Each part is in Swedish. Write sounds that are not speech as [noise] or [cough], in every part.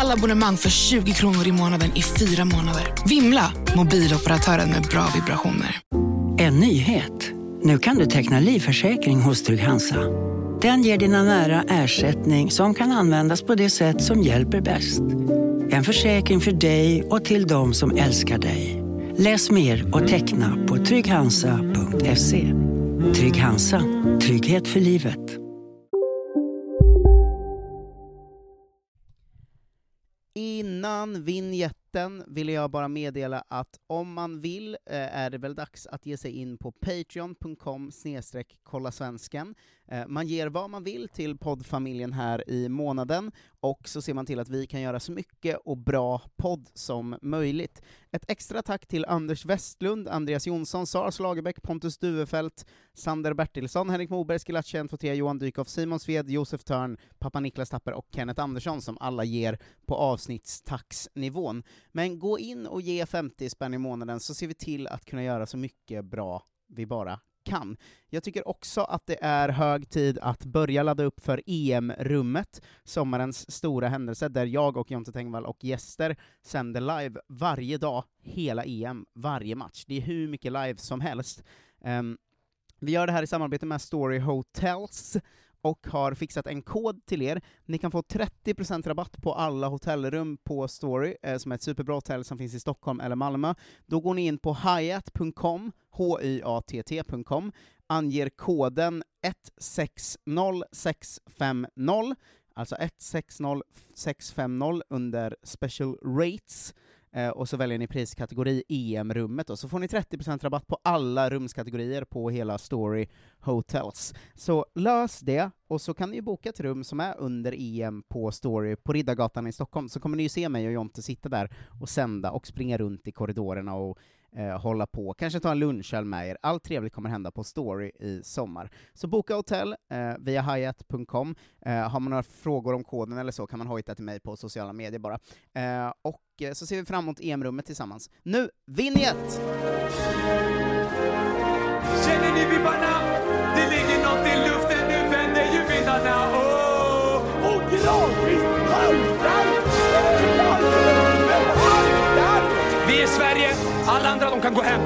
Alla abonnemang för 20 kronor i månaden i fyra månader. Vimla! Mobiloperatören med bra vibrationer. En nyhet. Nu kan du teckna livförsäkring hos Trygg-Hansa. Den ger dina nära ersättning som kan användas på det sätt som hjälper bäst. En försäkring för dig och till de som älskar dig. Läs mer och teckna på trygghansa.se. Trygg Hansa. Trygghet för livet. Innan vignetten ville jag bara meddela att om man vill eh, är det väl dags att ge sig in på patreon.com snedstreck kolla svensken. Eh, man ger vad man vill till poddfamiljen här i månaden, och så ser man till att vi kan göra så mycket och bra podd som möjligt. Ett extra tack till Anders Westlund, Andreas Jonsson, Sara Slagerbäck, Pontus Duvefelt, Sander Bertilsson, Henrik Moberg, Skilatche, Fotea, Johan Dykhoff, Simon Sved, Josef Törn, pappa Niklas Tapper och Kenneth Andersson, som alla ger på avsnittstaxnivån. Men gå in och ge 50 spänn i månaden, så ser vi till att kunna göra så mycket bra vi bara kan. Jag tycker också att det är hög tid att börja ladda upp för EM-rummet, sommarens stora händelse, där jag och Jonte Tengvall och gäster sänder live varje dag, hela EM, varje match. Det är hur mycket live som helst. Um, vi gör det här i samarbete med Story Hotels, och har fixat en kod till er. Ni kan få 30% rabatt på alla hotellrum på Story, eh, som är ett superbra hotell som finns i Stockholm eller Malmö. Då går ni in på hyatt.com, h-y-a-t-t.com, anger koden 160650, alltså 160650 under special rates, Eh, och så väljer ni priskategori EM-rummet, och så får ni 30% rabatt på alla rumskategorier på hela Story Hotels. Så lös det, och så kan ni boka ett rum som är under EM på Story på Riddargatan i Stockholm, så kommer ni ju se mig och Jonte sitta där och sända och springa runt i korridorerna och eh, hålla på, kanske ta en lunchöl med er. Allt trevligt kommer hända på Story i sommar. Så boka hotell eh, via hyatt.com. Eh, har man några frågor om koden eller så kan man hojta till mig på sociala medier bara. Eh, och eh, så ser vi fram emot EM-rummet tillsammans. Nu, vinjett! Känner ni vibbarna? Det ligger något i luften, nu vänder ju vindarna. Oh! Och gradvis haltar Vi är Sverige, alla andra de kan gå hem.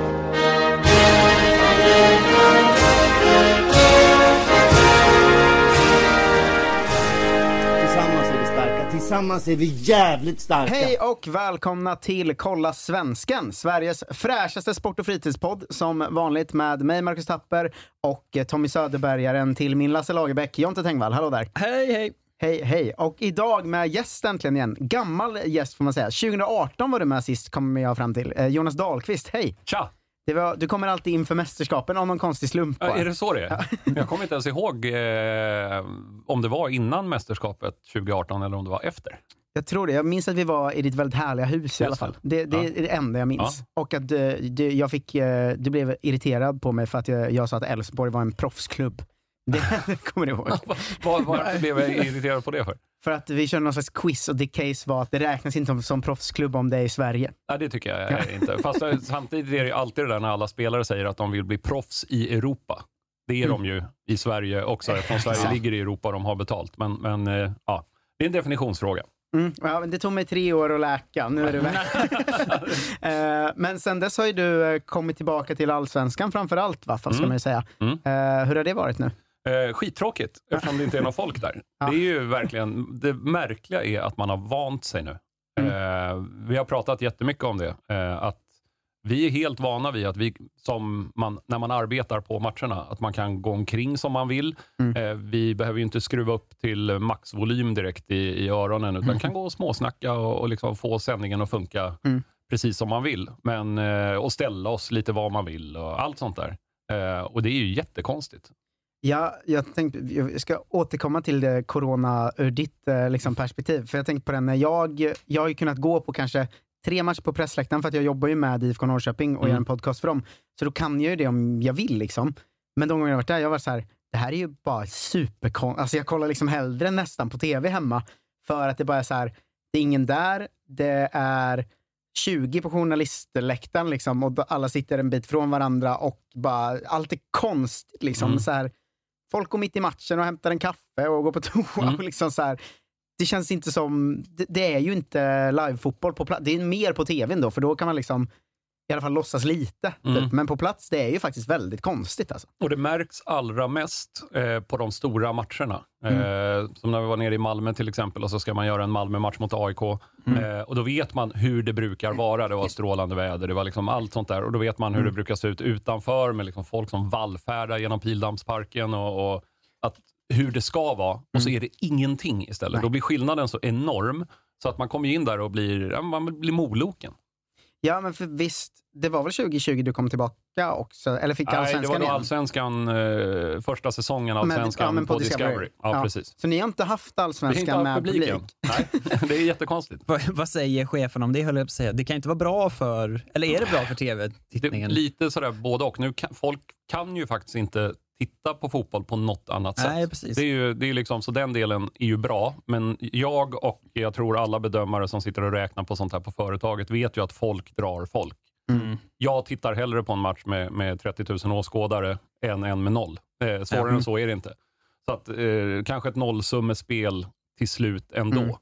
Tillsammans är vi starka, tillsammans är vi jävligt starka. Hej och välkomna till Kolla Svensken, Sveriges fräschaste sport och fritidspodd, som vanligt med mig, Marcus Tapper, och eh, Tommy Söderbergaren till min Lasse Lagerbäck, Jonte Tengvall. Hallå där! Hej, hej! Hej, hej! Och idag med gäst äntligen igen. Gammal gäst får man säga. 2018 var du med sist, kommer jag fram till. Eh, Jonas Dahlqvist, hej! Tja! Det var, du kommer alltid in för mästerskapen av någon konstig slump Ja, bara. är det så det är? Jag kommer inte ens ihåg eh, om det var innan mästerskapet 2018 eller om det var efter. Jag tror det. Jag minns att vi var i ditt väldigt härliga hus i alla fall. Det, det Ja. är det enda jag minns. Och att eh, du, jag fick, eh, du blev irriterad på mig för att jag, jag sa att Elfsborg var en proffsklubb. Det, [laughs] kommer du ihåg. Var, varför blev jag irriterad på det för? För att vi körde någon slags quiz och ditt case var att det räknas inte som, som proffsklubb om det är i Sverige. Nej, det tycker jag eh, inte. Fast eh, samtidigt är det ju alltid det där när alla spelare säger att de vill bli proffs i Europa. Det är de ju i Sverige också, eftersom Sverige ligger i Europa och de har betalt. Men, men eh, ja, det är en definitionsfråga. Mm. Ja, det tog mig tre år att läka, nu är det väl. [laughs] [laughs] Eh, Men sen dess har ju du kommit tillbaka till allsvenskan framför allt, va? Ska Mm. man ju säga. Mm. Hur har det varit nu? Eh, skittråkigt, eftersom det inte är någon folk där. [laughs] Ja. Det är ju verkligen, det märkliga är att man har vant sig nu. Mm. Eh, vi har pratat jättemycket om det, eh, att vi är helt vana vid att vi, som man, när man arbetar på matcherna, att man kan gå omkring som man vill. Mm. Eh, vi behöver ju inte skruva upp till maxvolym direkt i, i öronen, utan kan gå och småsnacka och, och liksom få sändningen att funka Mm. precis som man vill. Men, eh, och ställa oss lite var man vill och allt sånt där. Eh, och det är ju jättekonstigt. Ja, jag, tänkte, jag ska återkomma till det corona ur ditt eh, liksom, perspektiv. För jag tänkte på det när jag, jag har ju kunnat gå på kanske tre matcher på pressläktaren för att jag jobbar ju med IFK Norrköping och Mm. gör en podcast för dem. Så då kan jag ju det om jag vill. Liksom. Men de gånger jag varit där, jag var så här, det här är ju bara superkon... Alltså jag kollar liksom hellre nästan på tv hemma för att det bara är så här, det är ingen där, det är 20 på journalistläktaren liksom, och alla sitter en bit från varandra och bara, allt är konstigt. Liksom, Mm. så här, folk går mitt i matchen och hämtar en kaffe och går på [laughs] toa. Mm. Och liksom så här, det känns inte som, det, det är ju inte live-fotboll på plats. Det är mer på tvn då, för då kan man liksom i alla fall låtsas lite. Mm. Typ. Men på plats, det är ju faktiskt väldigt konstigt. Alltså. Och det märks allra mest eh, på de stora matcherna. Mm. Eh, som när vi var nere i Malmö till exempel och så ska man göra en Malmö-match mot AIK. Eh, och då vet man hur det brukar vara. Det var strålande väder, det var liksom allt sånt där. Och då vet man hur det brukar se ut utanför med liksom folk som vallfärdar genom Pildammsparken och, och att, hur det ska vara. Och så är det ingenting istället. Nej. Då blir skillnaden så enorm så att man kommer in där och blir, man blir moloken. Ja, men för visst, det var väl 2020 du kom tillbaka också? Eller fick Nej, det allsvenskan var då igen? allsvenskan, eh, första säsongen Men- allsvenskan ja, men på, på Discovery. Discovery. Ja, Ja. precis. Så ni har inte haft har inte allsvenskan haft med publiken. publik? Nej, [laughs] det är jättekonstigt. Vad, vad säger chefen om det, höll jag på att säga? Det kan inte vara bra för, eller är det bra för tv-tittningen? lite sådär både och. Nu kan, folk kan ju faktiskt inte titta på fotboll på något annat Nej, sätt. precis. Det är ju, det är liksom, så den delen är ju bra, men jag och jag tror alla bedömare som sitter och räknar på sånt här på företaget vet ju att folk drar folk. Mm. Jag tittar hellre på en match med, med 30 000 åskådare än en med noll. Eh, svårare Mm. än så är det inte. Så att, eh, kanske ett nollsummespel till slut ändå. Mm.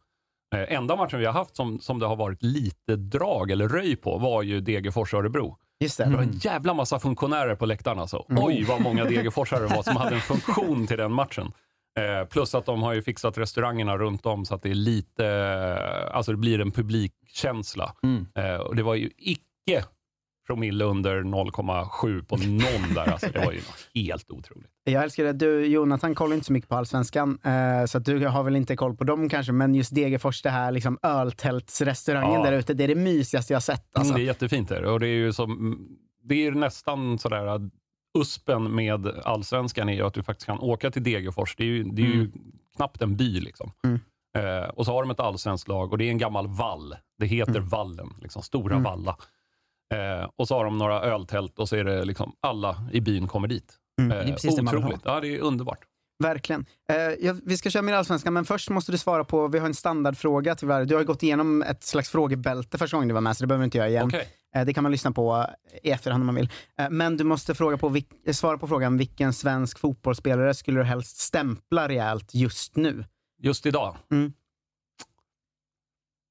Eh, enda matchen vi har haft som, som det har varit lite drag eller röj på var ju Degerfors-Örebro. Just det. Det var en jävla massa funktionärer på läktaren alltså. Oj vad många [laughs] Degerforsare det var som hade en funktion till den matchen. Eh, plus att de har ju fixat restaurangerna runt om så att det är lite, eh, alltså det blir en publikkänsla. Mm. Eh, och det var ju icke promille under 0,7 på någon där. Alltså, det var ju helt otroligt. Jag älskar det. Du, Jonathan, kollar inte så mycket på allsvenskan, eh, så du har väl inte koll på dem kanske, men just Degerfors, det här liksom öltältsrestaurangen Ja. där ute, det är det mysigaste jag sett. Alltså. Mm, det är jättefint. Där. Och det är ju som, det är nästan sådär att uspen med allsvenskan är ju att du faktiskt kan åka till Degerfors. Det är ju, det är ju knappt en by. Liksom. Mm. Eh, och så har de ett allsvenskt lag och det är en gammal vall. Det heter Vallen, liksom, Stora Mm. Valla. Eh, och så har de några öltält och så är det liksom alla i byn kommer dit. Mm. Eh, Det är precis det man otroligt. Ja, det är underbart. Verkligen. Eh, ja, vi ska köra mer allsvenskan, men först måste du svara på, vi har en standardfråga tyvärr. Du har ju gått igenom ett slags frågebälte första gången du var med, så det behöver du inte göra igen. Okej. Eh, det kan man lyssna på i efterhand om man vill. Eh, men du måste fråga på, eh, svara på frågan, vilken svensk fotbollsspelare skulle du helst stämpla rejält just nu? Just idag. Mm.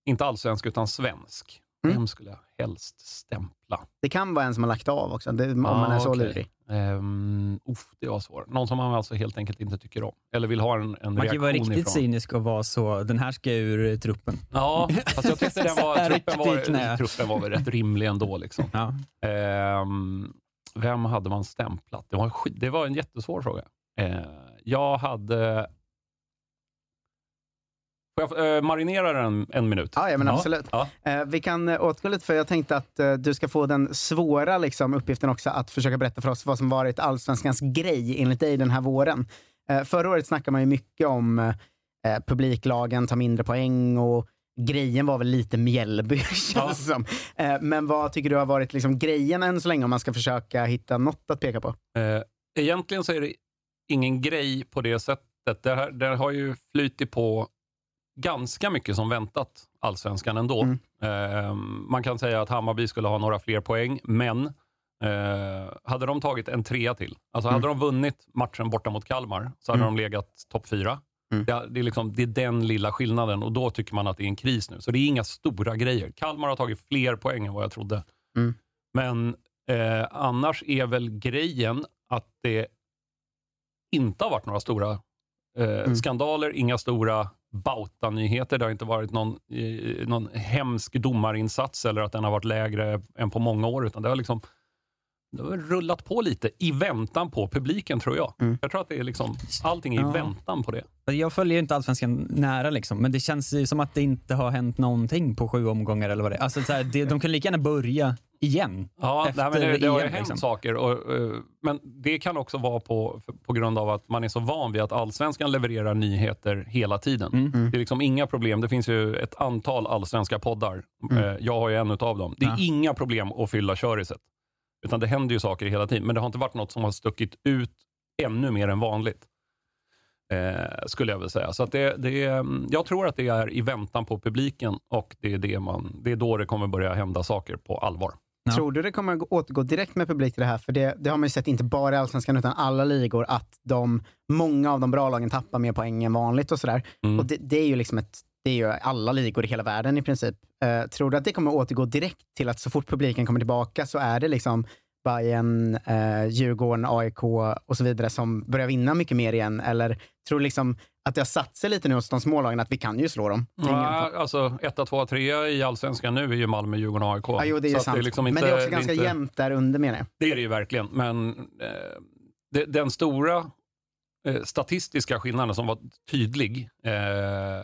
Inte allsvensk utan svensk. Mm. Vem skulle jag helst stämpla? Det kan vara en som har lagt av också, det, om man är så okej. lurig. Um, uff, det var svårt. Någon som man alltså helt enkelt inte tycker om. Eller vill ha en, en Man kan ju reaktion vara riktigt ifrån. cynisk och vara så, den här ska ur truppen. Ja, fast jag tyckte den [laughs] var, Riktigt truppen, var, truppen var väl rätt rimlig ändå. Liksom. Ja. Ehm, vem hade man stämplat? Det var, en det var en jättesvår fråga. Eh, jag hade... Får jag eh, marinera den en minut? Ja, ja men absolut. Ja. Eh, vi kan eh, återgå lite, för jag tänkte att eh, du ska få den svåra liksom, uppgiften också att försöka berätta för oss vad som varit allsvenskans grej enligt dig den här våren. Eh, förra året snackade man ju mycket om eh, publiklagen tar mindre poäng och grejen var väl lite Mjällby, [laughs] känns Ja. som. Men vad tycker du har varit liksom, grejen än så länge om man ska försöka hitta något att peka på? Eh, egentligen så är det ingen grej på det sättet. Det, här, det har ju flytit på ganska mycket som väntat, allsvenskan ändå. Mm. Eh, man kan säga att Hammarby skulle ha några fler poäng, men eh, hade de tagit en trea till, alltså hade de vunnit matchen borta mot Kalmar, så hade Mm. de legat topp fyra. Mm. Det, det, är liksom, det är den lilla skillnaden och då tycker man att det är en kris nu. Så det är inga stora grejer. Kalmar har tagit fler poäng än vad jag trodde. Mm. Men eh, annars är väl grejen att det inte har varit några stora eh, Mm. skandaler, inga stora Bauta-nyheter. Det har inte varit någon, eh, någon hemsk domarinsats eller att den har varit lägre än på många år, utan det har liksom det har rullat på lite i väntan på publiken, tror jag. Mm. Jag tror att det är liksom, allting är i Ja. väntan på det. Jag följer ju inte allsvenskan nära, liksom, men det känns ju som att det inte har hänt någonting på sju omgångar eller vad det är. Alltså, så här, det, de kan lika gärna börja igen. Ja, nej, men det, det har ju EM, hänt liksom. saker. Och, eh, men det kan också vara på, på grund av att man är så van vid att allsvenskan levererar nyheter hela tiden. Mm. Det är liksom inga problem. Det finns ju ett antal allsvenska poddar. Mm. Eh, Jag har ju en av dem. Det är Ja. inga problem att fylla köriset. Utan det händer ju saker hela tiden. Men det har inte varit något som har stuckit ut ännu mer än vanligt. Eh, skulle jag vilja säga. Så det, det är, mm, jag tror att det är i väntan på publiken och det är, det man, det är då det kommer börja hända saker på allvar. Ja. Tror du det kommer återgå direkt med publik till det här? För det, det har man ju sett, inte bara i Allsvenskan, utan alla ligor, att de, många av de bra lagen tappar mer poäng än vanligt och sådär. Mm. Och det, det är ju liksom ett, det är ju alla ligor i hela världen i princip. Eh, tror du att det kommer att återgå direkt till att så fort publiken kommer tillbaka så är det liksom Bayern, eh, Djurgården, AIK och så vidare som börjar vinna mycket mer igen? Eller tror du liksom att det har satt sig lite nu hos de små lagen att vi kan ju slå dem? Det är Ja, alltså, etta, tvåa, trea i allsvenskan nu är ju Malmö, Djurgården och AIK. Ja, jo, det är ju Så att sant. liksom Men inte- det är också ganska inte- jämnt där under menar jag. Det är det ju verkligen, men eh, det, den stora eh, statistiska skillnaden som var tydlig eh,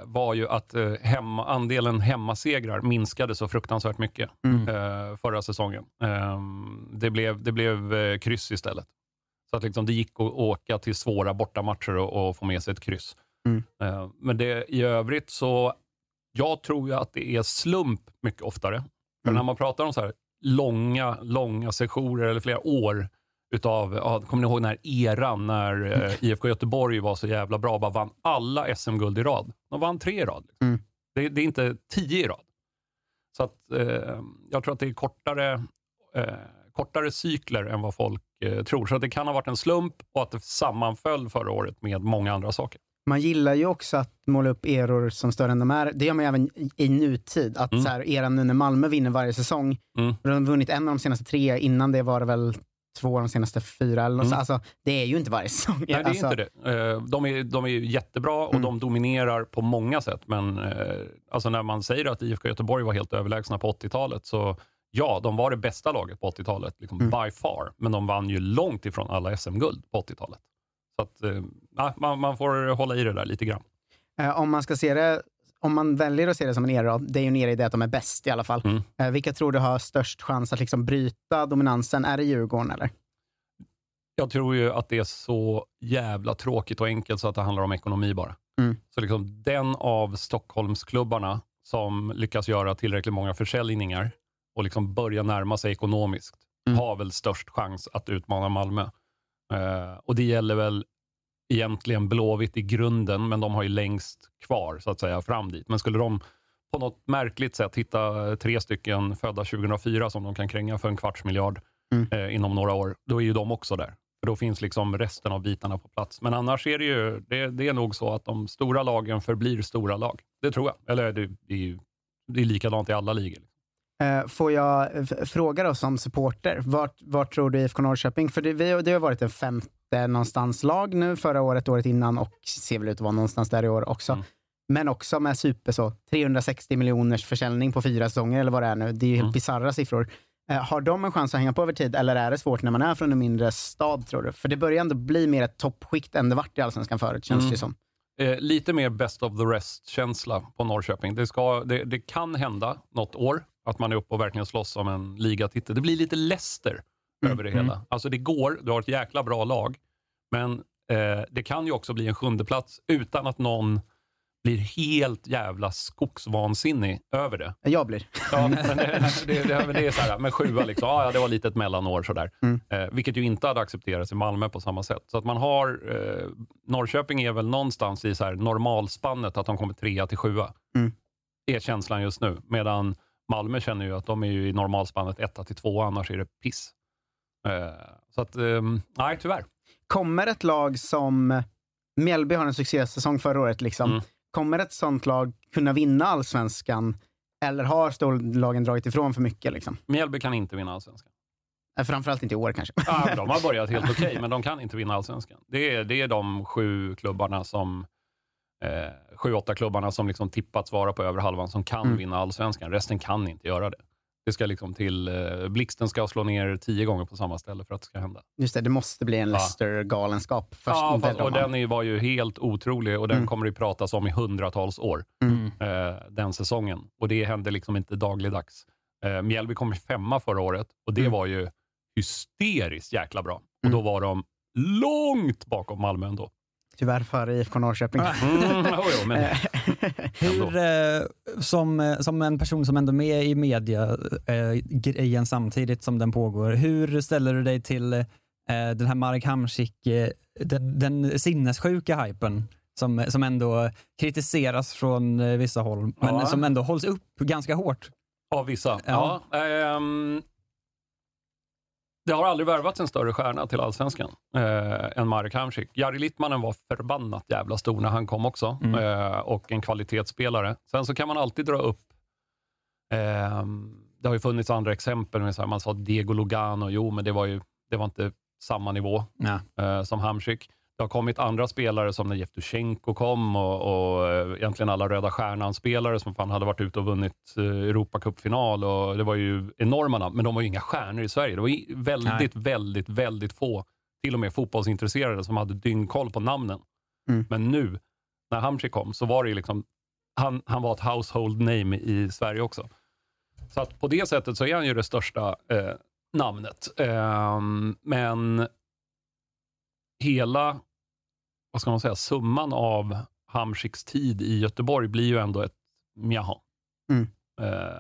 var ju att eh, hemma, andelen hemmasegrar minskade så fruktansvärt mycket Mm. eh, förra säsongen. Eh, det blev, det blev kryss istället. Så att liksom, det gick att åka till svåra bortamatcher och, och få med sig ett kryss. Mm. Eh, men det, i övrigt så, jag tror ju att det är slump mycket oftare. För Mm. när man pratar om så här långa, långa sessioner eller flera år utav, ja, kommer ni ihåg den här eran när eh, IFK Göteborg var så jävla bra och bara vann alla SM-guld i rad? De vann tre i rad. Liksom. Mm. Det, det är inte tio i rad. Så att, eh, jag tror att det är kortare, eh, kortare cykler än vad folk eh, tror. Så att det kan ha varit en slump och att det sammanföll förra året med många andra saker. Man gillar ju också att måla upp eror som större än de är. Det gör man ju även i, nutid. Att Mm. så här, eran nu när Malmö vinner varje säsong, Mm. de har vunnit en av de senaste tre, innan det var det väl två av de senaste fyra. Eller något Mm. så. Alltså, det är ju inte varje säsong. Nej, det är alltså, inte det. Eh, De är, de är jättebra och Mm. de dominerar på många sätt. Men eh, alltså när man säger att IFK Göteborg var helt överlägsna på 80-talet, så ja, de var det bästa laget på 80-talet, liksom Mm. by far. Men de vann ju långt ifrån alla SM-guld på 80-talet. Så att, eh, man, man får hålla i det där lite grann. Eh, om man ska se det, om man väljer att se det som en era, det är ju en era i det att de är bäst i alla fall. Mm. Eh, vilka tror du har störst chans att liksom bryta dominansen? Är det Djurgården eller? Jag tror ju att det är så jävla tråkigt och enkelt så att det handlar om ekonomi bara. Mm. Så liksom den av Stockholmsklubbarna som lyckas göra tillräckligt många försäljningar och liksom börja närma sig ekonomiskt Mm. har väl störst chans att utmana Malmö. Eh, och det gäller väl egentligen Blåvitt i grunden, men de har ju längst kvar så att säga fram dit. Men skulle de på något märkligt sätt hitta tre stycken födda 2004 som de kan kränga för en kvarts miljard Mm. eh, inom några år, då är ju de också där. För då finns liksom resten av bitarna på plats. Men annars är det ju, det, det är nog så att de stora lagen förblir stora lag. Det tror jag. Eller det, det är ju det är likadant i alla ligor. Eh, Får jag f- fråga då som supporter, vart, vart tror du IFK Norrköping, för det, vi, det har varit en femte någonstans lag nu förra året, året innan och ser väl ut att vara någonstans där i år också. Mm. Men också med super så, 360 miljoners försäljning på fyra säsonger eller vad det är nu. Det är ju Mm. bisarra siffror. Eh, har de en chans att hänga på över tid eller är det svårt när man är från en mindre stad tror du? För det börjar ändå bli mer ett toppskikt än det vart i Allsvenskan förut, känns Mm. det som. Eh, lite mer best of the rest-känsla på Norrköping. Det, ska, det, det kan hända något år att man är uppe och verkligen slåss om en ligatitel. Det blir lite Leicester Mm. över det hela. Alltså det går, du har ett jäkla bra lag, men eh, det kan ju också bli en sjunde plats utan att någon blir helt jävla skogsvansinnig över det. Jag blir. Ja, men det, det, det, det är så här, men sjua liksom, ja, ja, det var lite ett mellanår sådär. Mm. Eh, vilket ju inte hade accepterats i Malmö på samma sätt. Så att man har, eh, Norrköping är väl någonstans i så här normalspannet att de kommer trea till sjua. Mm. Är känslan just nu. Medan Malmö känner ju att de är ju i normalspannet etta till tvåa, annars är det piss. Eh, så att, eh, nej tyvärr. Kommer ett lag som Mjällby har en succésäsong förra året, liksom. Mm. kommer ett sånt lag kunna vinna allsvenskan? Eller har storlagen dragit ifrån för mycket? Liksom? Mjällby kan inte vinna allsvenskan. Eh, Framförallt inte i år kanske. Ja, de har [laughs] börjat helt okej, men de kan inte vinna allsvenskan. Det är, det är de sju klubbarna som eh, sju, åtta klubbarna som liksom tippats vara på över halvan som kan Mm. vinna allsvenskan. Resten kan inte göra det. Det ska liksom till, eh, Blixten ska slå ner tio gånger på samma ställe för att det ska hända. Just det, det måste bli en. Leicester-galenskap. Först Ja, fast, och de den är, var ju helt otrolig och den Mm. kommer det pratas om i hundratals år, Mm. eh, den säsongen. Och det händer liksom inte dagligdags. Eh, Mjällby kom femma förra året och det Mm. var ju hysteriskt jäkla bra. Och Mm. då var de långt bakom Malmö ändå. Tyvärr före IFK Norrköping. Mm, jo, men [laughs] Hur, eh, som, eh, som en person som ändå är med i media eh, grejen samtidigt som den pågår, hur ställer du dig till eh, den här Marek Hamsik, eh, den, den sinnessjuka hypen som, som ändå kritiseras från eh, vissa håll, men Ja. som ändå hålls upp ganska hårt? Av vissa. Ja. Ja. ehm, det har aldrig värvats en större stjärna till allsvenskan eh, än Marek Hamsik. Jari Littmanen var förbannat jävla stor när han kom också Mm. eh, och en kvalitetsspelare. Sen så kan man alltid dra upp ehm, det har ju funnits andra exempel, med så här, man sa Diego Lugano, jo men det var ju det var inte samma nivå eh, som Hamsik. Det har kommit andra spelare som när Jevtusjenko kom och, och eh, egentligen alla Röda Stjärnan-spelare som fan hade varit ute och vunnit eh, Europacupfinal och det var ju enorma namn, men de var ju inga stjärnor i Sverige. Det var väldigt, väldigt, väldigt få, till och med fotbollsintresserade, som hade dyngkoll på namnen. Mm. Men nu, när Hamsik kom, så var det ju liksom, han, han var ett household name i Sverige också. Så att på det sättet så är han ju det största eh, namnet. Ehm, men hela, vad ska man säga, summan av Hamsiks tid i Göteborg blir ju ändå ett mjaha. Mm. Eh,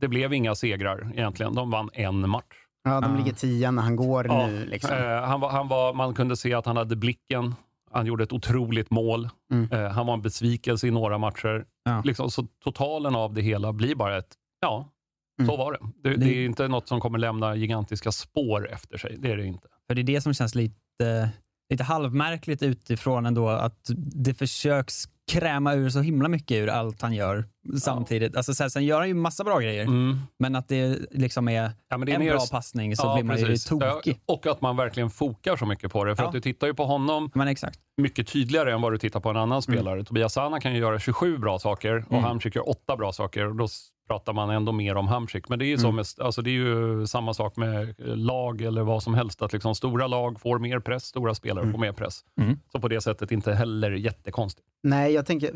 det blev inga segrar egentligen. De vann en match. Ja, de ligger tia när han går Ja, nu. Liksom. Eh, han var, han var, man kunde se att han hade blicken. Han gjorde ett otroligt mål. Mm. Eh, han var en besvikelse i några matcher. Ja. Liksom, så totalen av det hela blir bara ett, ja, så Mm. var det. Det, det. Det- är inte något som kommer lämna gigantiska spår efter sig. Det är det inte. För det är det som känns lite, lite halvmärkligt utifrån ändå, att det försöks kräma ur så himla mycket ur allt han gör samtidigt. Alltså, så här, sen gör han ju massa bra grejer, Mm. men att det liksom är, Ja, det är en mer- bra passning så Ja, blir man ju precis. tokig. Ja, Och att man verkligen fokar så mycket på det. För Ja. att du tittar ju på honom Men exakt. mycket tydligare än vad du tittar på en annan spelare. Tobias Sana kan ju göra 27 bra saker och Mm. Hamsik gör 8 bra saker. Och då pratar man ändå mer om Hamsik. Men det är ju, så Mm. med, alltså det är ju samma sak med eh, lag eller vad som helst. Att liksom stora lag får mer press, stora spelare får mer press. Mm. Så på det sättet inte heller jättekonstigt. Nej, jag tänker,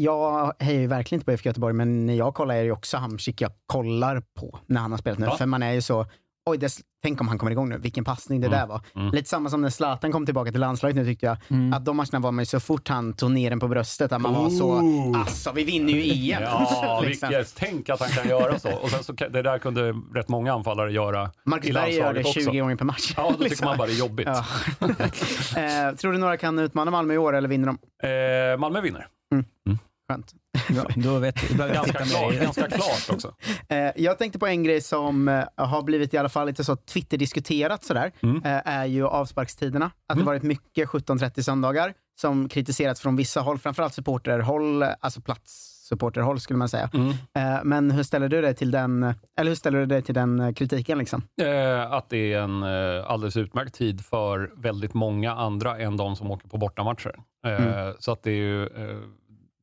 jag hejar ju verkligen inte på IFK Göteborg, men när jag kollar är det ju också Hamsik jag kollar på när han har spelat nu. Ja. För man är ju så, oj, det, tänk om han kommer igång nu, vilken passning det Mm. där var. Mm. Lite samma som när Zlatan kom tillbaka till landslaget nu tyckte jag. Mm. Att de matcherna var man ju så fort han tog ner den på bröstet, att man var så, alltså vi vinner ju EM. Ja, [laughs] Liksom. vilket, tänk att han kan göra så. Och sen så det där kunde rätt många anfallare göra Marcus i Berg gör det landslaget 20 också. gånger per match. Ja, då tycker Liksom. man bara det är jobbigt. Ja. [laughs] eh, tror du några kan utmana Malmö i år eller vinner de? Eh, Malmö vinner. Skönt. Ja, då vet du, Ganska ganska klart också. [laughs] Eh, jag tänkte på en grej som eh, har blivit i alla fall lite så Twitter-diskuterat sådär, Mm. eh, är ju avsparkstiderna. Att det varit mycket 17.30 söndagar som kritiserats från vissa håll, framförallt supporterhåll, alltså platssupporterhåll skulle man säga. Mm. Men hur ställer du dig till den, eller hur ställer du dig till den kritiken liksom? Att det är en alldeles utmärkt tid för väldigt många andra än de som åker på bortamatcher. Mm. Så att det är ju,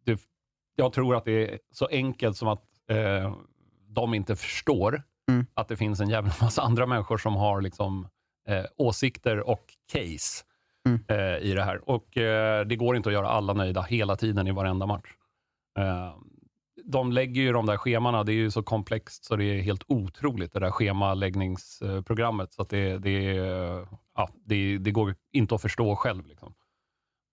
det, jag tror att det är så enkelt som att eh, de inte förstår Mm. att det finns en jävla massa andra människor som har liksom, eh, åsikter och case Mm. eh, i det här. Och eh, Det går inte att göra alla nöjda hela tiden i varenda match. Eh, de lägger ju de där schemana, det är ju så komplext så det är helt otroligt det där schemaläggningsprogrammet. Så att det, det, ja, det, det går inte att förstå själv. Liksom.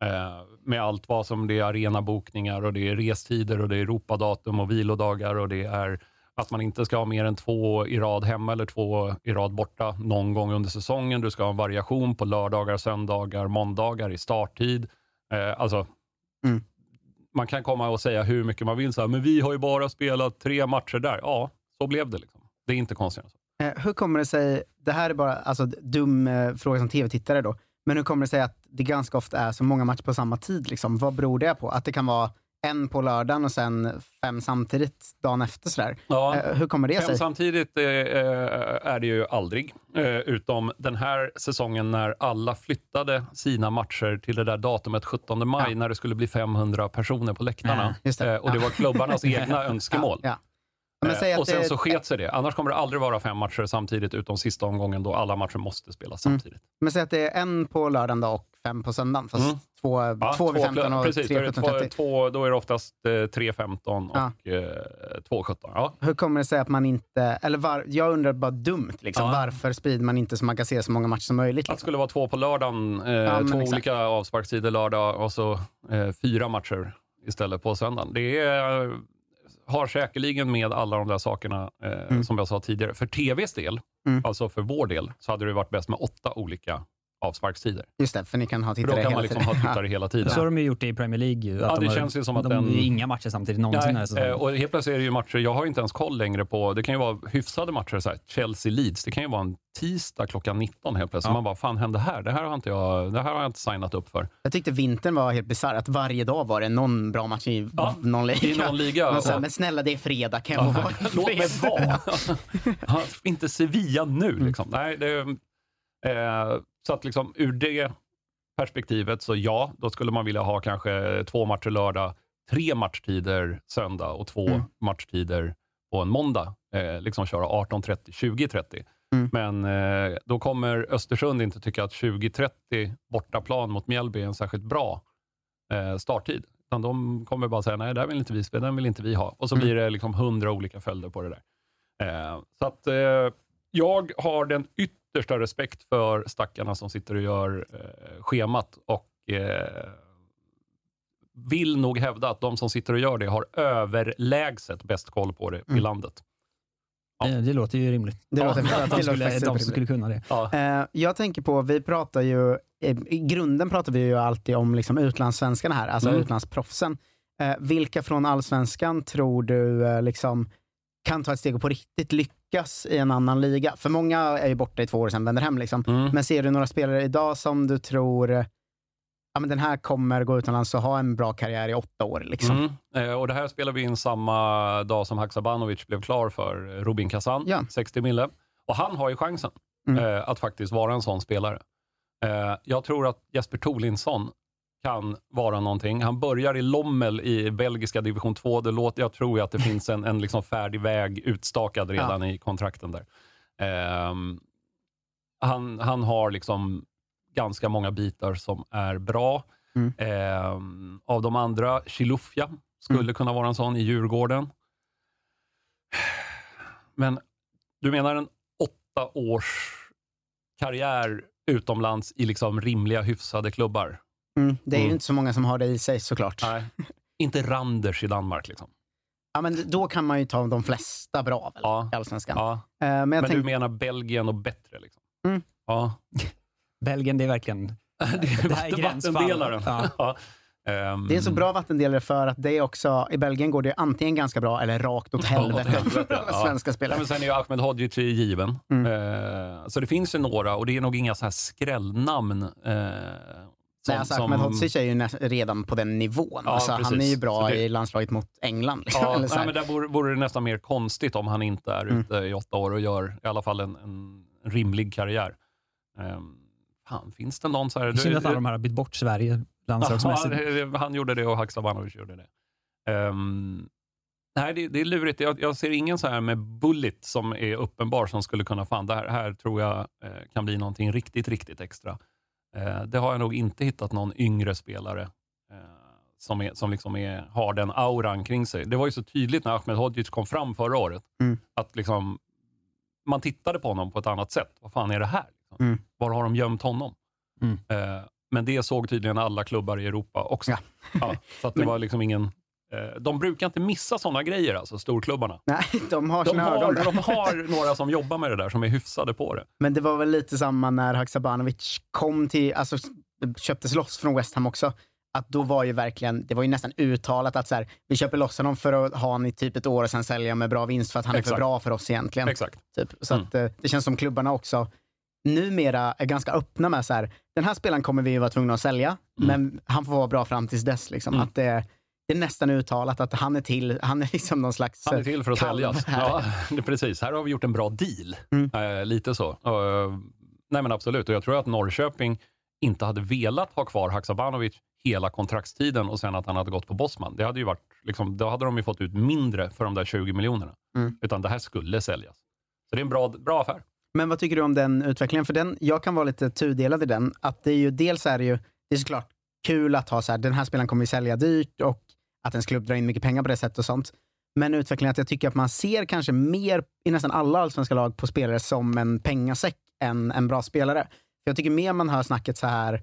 Eh, med allt vad som det är arenabokningar och det är restider och det är Europadatum och vilodagar och det är att man inte ska ha mer än två i rad hemma eller två i rad borta någon gång under säsongen. Du ska ha en variation på lördagar, söndagar, måndagar i starttid. Eh, alltså, Mm. Man kan komma och säga hur mycket man vill, så här, men vi har ju bara spelat tre matcher där. Ja, så blev det. Liksom. Det är inte konstigt. Eh, hur kommer det sig, det här är bara alltså, dum eh, fråga som tv-tittare då, men hur kommer det sig att det ganska ofta är så många matcher på samma tid? Liksom? Vad beror det på? Att det kan vara en på lördagen och sen fem samtidigt dagen efter sådär. Ja. Eh, hur kommer det Fem sig? samtidigt eh, är det ju aldrig, eh, utom den här säsongen när alla flyttade sina matcher till det där datumet 17 maj, Ja. när det skulle bli 500 personer på läktarna. Ja, just det. Eh, och det Ja. var klubbarnas [laughs] egna önskemål. Ja, Eh, och sen det- så sket sig det. Annars kommer det aldrig vara fem matcher samtidigt, utom sista omgången då alla matcher måste spelas Mm. samtidigt. Men säg att det är en på lördagen då och fem på söndagen, fast Mm. två, Ja, två vid 15 och precis, tre då är det två, 17.30. två, då är det oftast eh, 3.15 och Ja. eh, 2.17. Ja. Hur kommer det sig att man inte, eller var, jag undrar bara dumt, liksom, Ja. varför sprider man inte så man kan se så många matcher som möjligt? Att det Liksom? skulle vara två på lördagen, eh, två exakt. olika avsparkstider lördag och så eh, fyra matcher istället på söndagen. Det är, har säkerligen med alla de där sakerna, eh, Mm. som jag sa tidigare. För tvs del, Mm. alltså för vår del, så hade det varit bäst med åtta olika avsparkstider. Just det, för ni kan ha För då tittare kan hela man liksom tiden. ha tittare hela tiden. Så har de ju gjort det i Premier League. ju, Att Ja, de det har, känns ju som att de, den- det är inga matcher samtidigt någonsin här Nej, eh, och helt plötsligt är det ju matcher, jag har inte ens koll längre på, det kan ju vara hyfsade matcher, så här, Chelsea-Leeds, det kan ju vara en tisdag klockan 19 helt plötsligt. Ja. Man bara, fan hände här? Det här har inte jag, det här har jag inte signat upp för. Jag tyckte vintern var helt bisarr, att varje dag var det någon bra match i Ja, någon liga. I någon liga. Men, så här, Och- men snälla, det är fredag, kan jag få vara [laughs] Låt mig vara. [laughs] Ja, inte Sevilla nu liksom. Nej, det, eh, så att liksom ur det perspektivet så ja, då skulle man vilja ha kanske två matcher lördag, tre matchtider söndag och två Mm. matchtider på en måndag. Eh, liksom köra 18.30, 20.30. Mm. Men eh, då kommer Östersund inte tycka att 20.30 bortaplan mot Mjällby är en särskilt bra eh, starttid. Utan de kommer bara säga, nej, där vill inte vi spela, den vill inte vi ha. Och så Mm. blir det liksom hundra olika följder på det där. Eh, så att eh, jag har den yttersta respekt för stackarna som sitter och gör eh, schemat och eh, vill nog hävda att de som sitter och gör det har överlägset bäst koll på det i Mm. landet. Det, det låter ju rimligt. Det Ja, låter, Att de skulle, de skulle kunna det. Ja. Eh, jag tänker på, vi pratar ju, eh, i grunden pratar vi ju alltid om liksom utlandssvenskarna här, alltså Mm. utlandsproffsen. Eh, vilka från allsvenskan tror du eh, liksom kan ta ett steg och på riktigt lyckas i en annan liga? För många är ju borta i två år sedan vänder hem. Liksom. Mm. Men ser du några spelare idag som du tror, ja men den här kommer gå utomlands och ha en bra karriär i åtta år? Liksom. Mm. Eh, och det här spelar vi in samma dag som Haksabanovic blev klar för Rubin Kazan, Ja. 60 mille. Och han har ju chansen Mm. eh, att faktiskt vara en sån spelare. Eh, jag tror att Jesper Tolinsson kan vara någonting. Han börjar i Lommel i belgiska division 2. Det låter, jag tror ju att det finns en, en liksom färdig väg utstakad redan i kontrakten där. Ehm, han, han har liksom ganska många bitar som är bra. Mm. Ehm, av de andra, Chilufya skulle Mm. kunna vara en sån i Djurgården. Men du menar en åtta års karriär utomlands i liksom rimliga, hyfsade klubbar? Mm. Det är ju Mm. inte så många som har det i sig såklart. Nej. Inte Randers i Danmark liksom. Ja, men då kan man ju ta de flesta bra väl, Ja. i allsvenskan. Ja. Eh, men jag Men tänk, du menar Belgien och bättre? Liksom. Mm. Ja. [laughs] Belgien, det är verkligen... [laughs] det är Det här är gränsfall. vattendelaren. [laughs] Ja. Ja. Ehm, Det är en så bra vattendelare för att det är också, i Belgien går det antingen ganska bra eller rakt åt helvete för alla Ja. svenska Ja, spelare. men sen är ju Ahmed Hodzic i given. Mm. Eh, så det finns ju några och det är nog inga så här skrällnamn. Eh, som, Nej, alltså, som- Ahmed Hodzic är ju nä- redan på den nivån. Ja, alltså, han är ju bra det- i landslaget mot England. Liksom. Ja, [laughs] nej, men där vore, vore det nästan mer konstigt om han inte är Mm. ute i åtta år och gör i alla fall en, en rimlig karriär. Um, fan, finns det någon så här... Synd att alla de här har bytt bort Sverige [laughs] landslagsmässigt. Ja, det- han gjorde det och Haksabanovic gjorde det. Ehm, nej, det, det är lurigt. Jag, jag ser ingen så här med bullet som är uppenbar som skulle kunna, fan det här, här tror jag eh, kan bli någonting riktigt, riktigt extra. Eh, det har jag nog inte hittat någon yngre spelare eh, som, är, som liksom är, har den auran kring sig. Det var ju så tydligt när Ahmed Hodzic kom fram förra året, Mm. att liksom, man tittade på honom på ett annat sätt. Vad fan är det här? Liksom? Mm. Var har de gömt honom? Mm. Eh, men det såg tydligen alla klubbar i Europa också. Ja. Ja, så det [laughs] var liksom ingen... Eh, de brukar inte missa sådana grejer, alltså storklubbarna. Nej, [laughs] de har De sina ögon har, där. de har [laughs] några som jobbar med det där, som är hyfsade på det. Men det var väl lite samma när Haksabanovic kom till, alltså köptes loss från West Ham också. Att då var ju verkligen, det var ju nästan uttalat att så här, vi köper loss honom för att ha honom i typ ett år och sen sälja med bra vinst för att han är för Exakt. bra för oss egentligen. Exakt. Typ. Så Mm. att, eh, det känns som klubbarna också numera är ganska öppna med så här, den här spelaren kommer vi ju vara tvungna att sälja, men han får vara bra fram tills dess. Liksom. Mm. Att det, det är nästan uttalat att han är till, han är liksom någon slags Han är till för att säljas. Ja, [laughs] precis. Här har vi gjort en bra deal. Mm. Eh, lite så. Eh, nej men absolut, och jag tror att Norrköping inte hade velat ha kvar Haksabanovic hela kontraktstiden och sen att han hade gått på Bosman. Det hade ju varit, liksom, då hade de ju fått ut mindre för de där 20 miljonerna. Mm. Utan det här skulle säljas. Så det är en bra, bra affär. Men vad tycker du om den utvecklingen? För den, jag kan vara lite tudelad i den. Att det är ju, dels är det ju, det är såklart kul att ha så här, den här spelaren kommer vi sälja dyrt och att en klubb drar in mycket pengar på det sättet och sånt. Men utvecklingen att jag tycker att man ser kanske mer i nästan alla allsvenska lag på spelare som en pengasäck än en bra spelare. För jag tycker mer man hör snacket så här,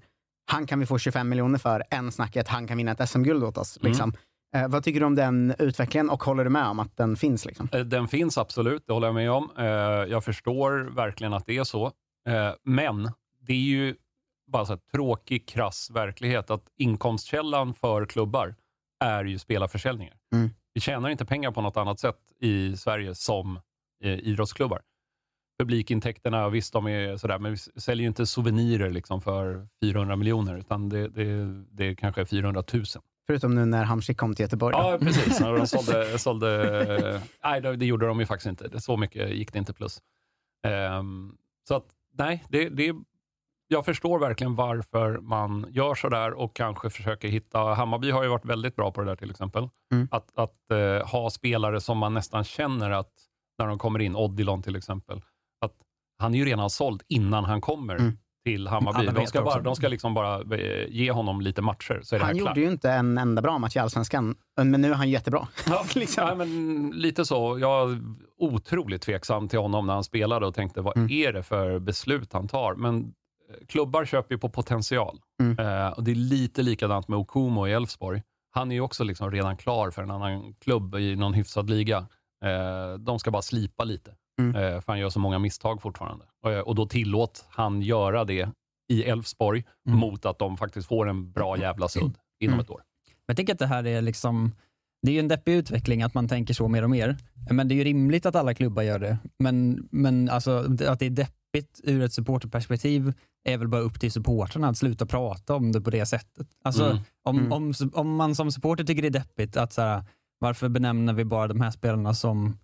han kan vi få 25 miljoner för, än snacket, han kan vinna ett SM-guld åt oss. Mm. Liksom. Eh, vad tycker du om den utvecklingen och håller du med om att den finns? Liksom? Eh, Den finns absolut, det håller jag med om. Eh, Jag förstår verkligen att det är så. Eh, Men det är ju bara så här tråkig, krass verklighet att inkomstkällan för klubbar är ju spelarförsäljningar. Mm. Vi tjänar inte pengar på något annat sätt i Sverige som eh, idrottsklubbar. Publikintäkterna, visst de är sådär, men vi säljer ju inte souvenirer liksom för 400 miljoner, utan det, det, det kanske är 400 000. Förutom nu när Hamsik kom till Göteborg. då. Ja, precis. När de sålde, sålde, nej, det, gjorde de ju faktiskt inte. Så mycket gick det inte plus. Ehm, så att, nej, det, det, jag förstår verkligen varför man gör så där och kanske försöker hitta... Hammarby har ju varit väldigt bra på det där till exempel. Mm. Att, att eh, ha spelare som man nästan känner att, när de kommer in, Odilon till exempel, att han är ju redan såld innan han kommer Mm. till Hammarby. De ska, bara, de ska liksom bara eh, ge honom lite matcher, så är det Han här klart. gjorde ju inte en enda bra match i Allsvenskan, men nu är han jättebra. Ja, [laughs] liksom. ja, men lite så. Jag var otroligt tveksam till honom när han spelade och tänkte, vad Mm. är det för beslut han tar? Men klubbar köper ju på potential. Mm. Eh, och Det är lite likadant med Okumo i Elfsborg. Han är ju också liksom redan klar för en annan klubb i någon hyfsad liga. Eh, de ska bara slipa lite, Mm. eh, för han gör så många misstag fortfarande. Och, eh, då tillåt han göra det i Elfsborg Mm. mot att de faktiskt får en bra jävla sudd inom Mm. ett år. Jag tänker att det här är liksom, det är ju en deppig utveckling att man tänker så mer och mer. Men det är ju rimligt att alla klubbar gör det. Men, men alltså, att det är deppigt ur ett supporterperspektiv är väl bara upp till supportrarna att sluta prata om det på det sättet. Alltså, Mm. om, Mm. om, om man som supporter tycker det är deppigt att så här, varför benämner vi bara de här spelarna som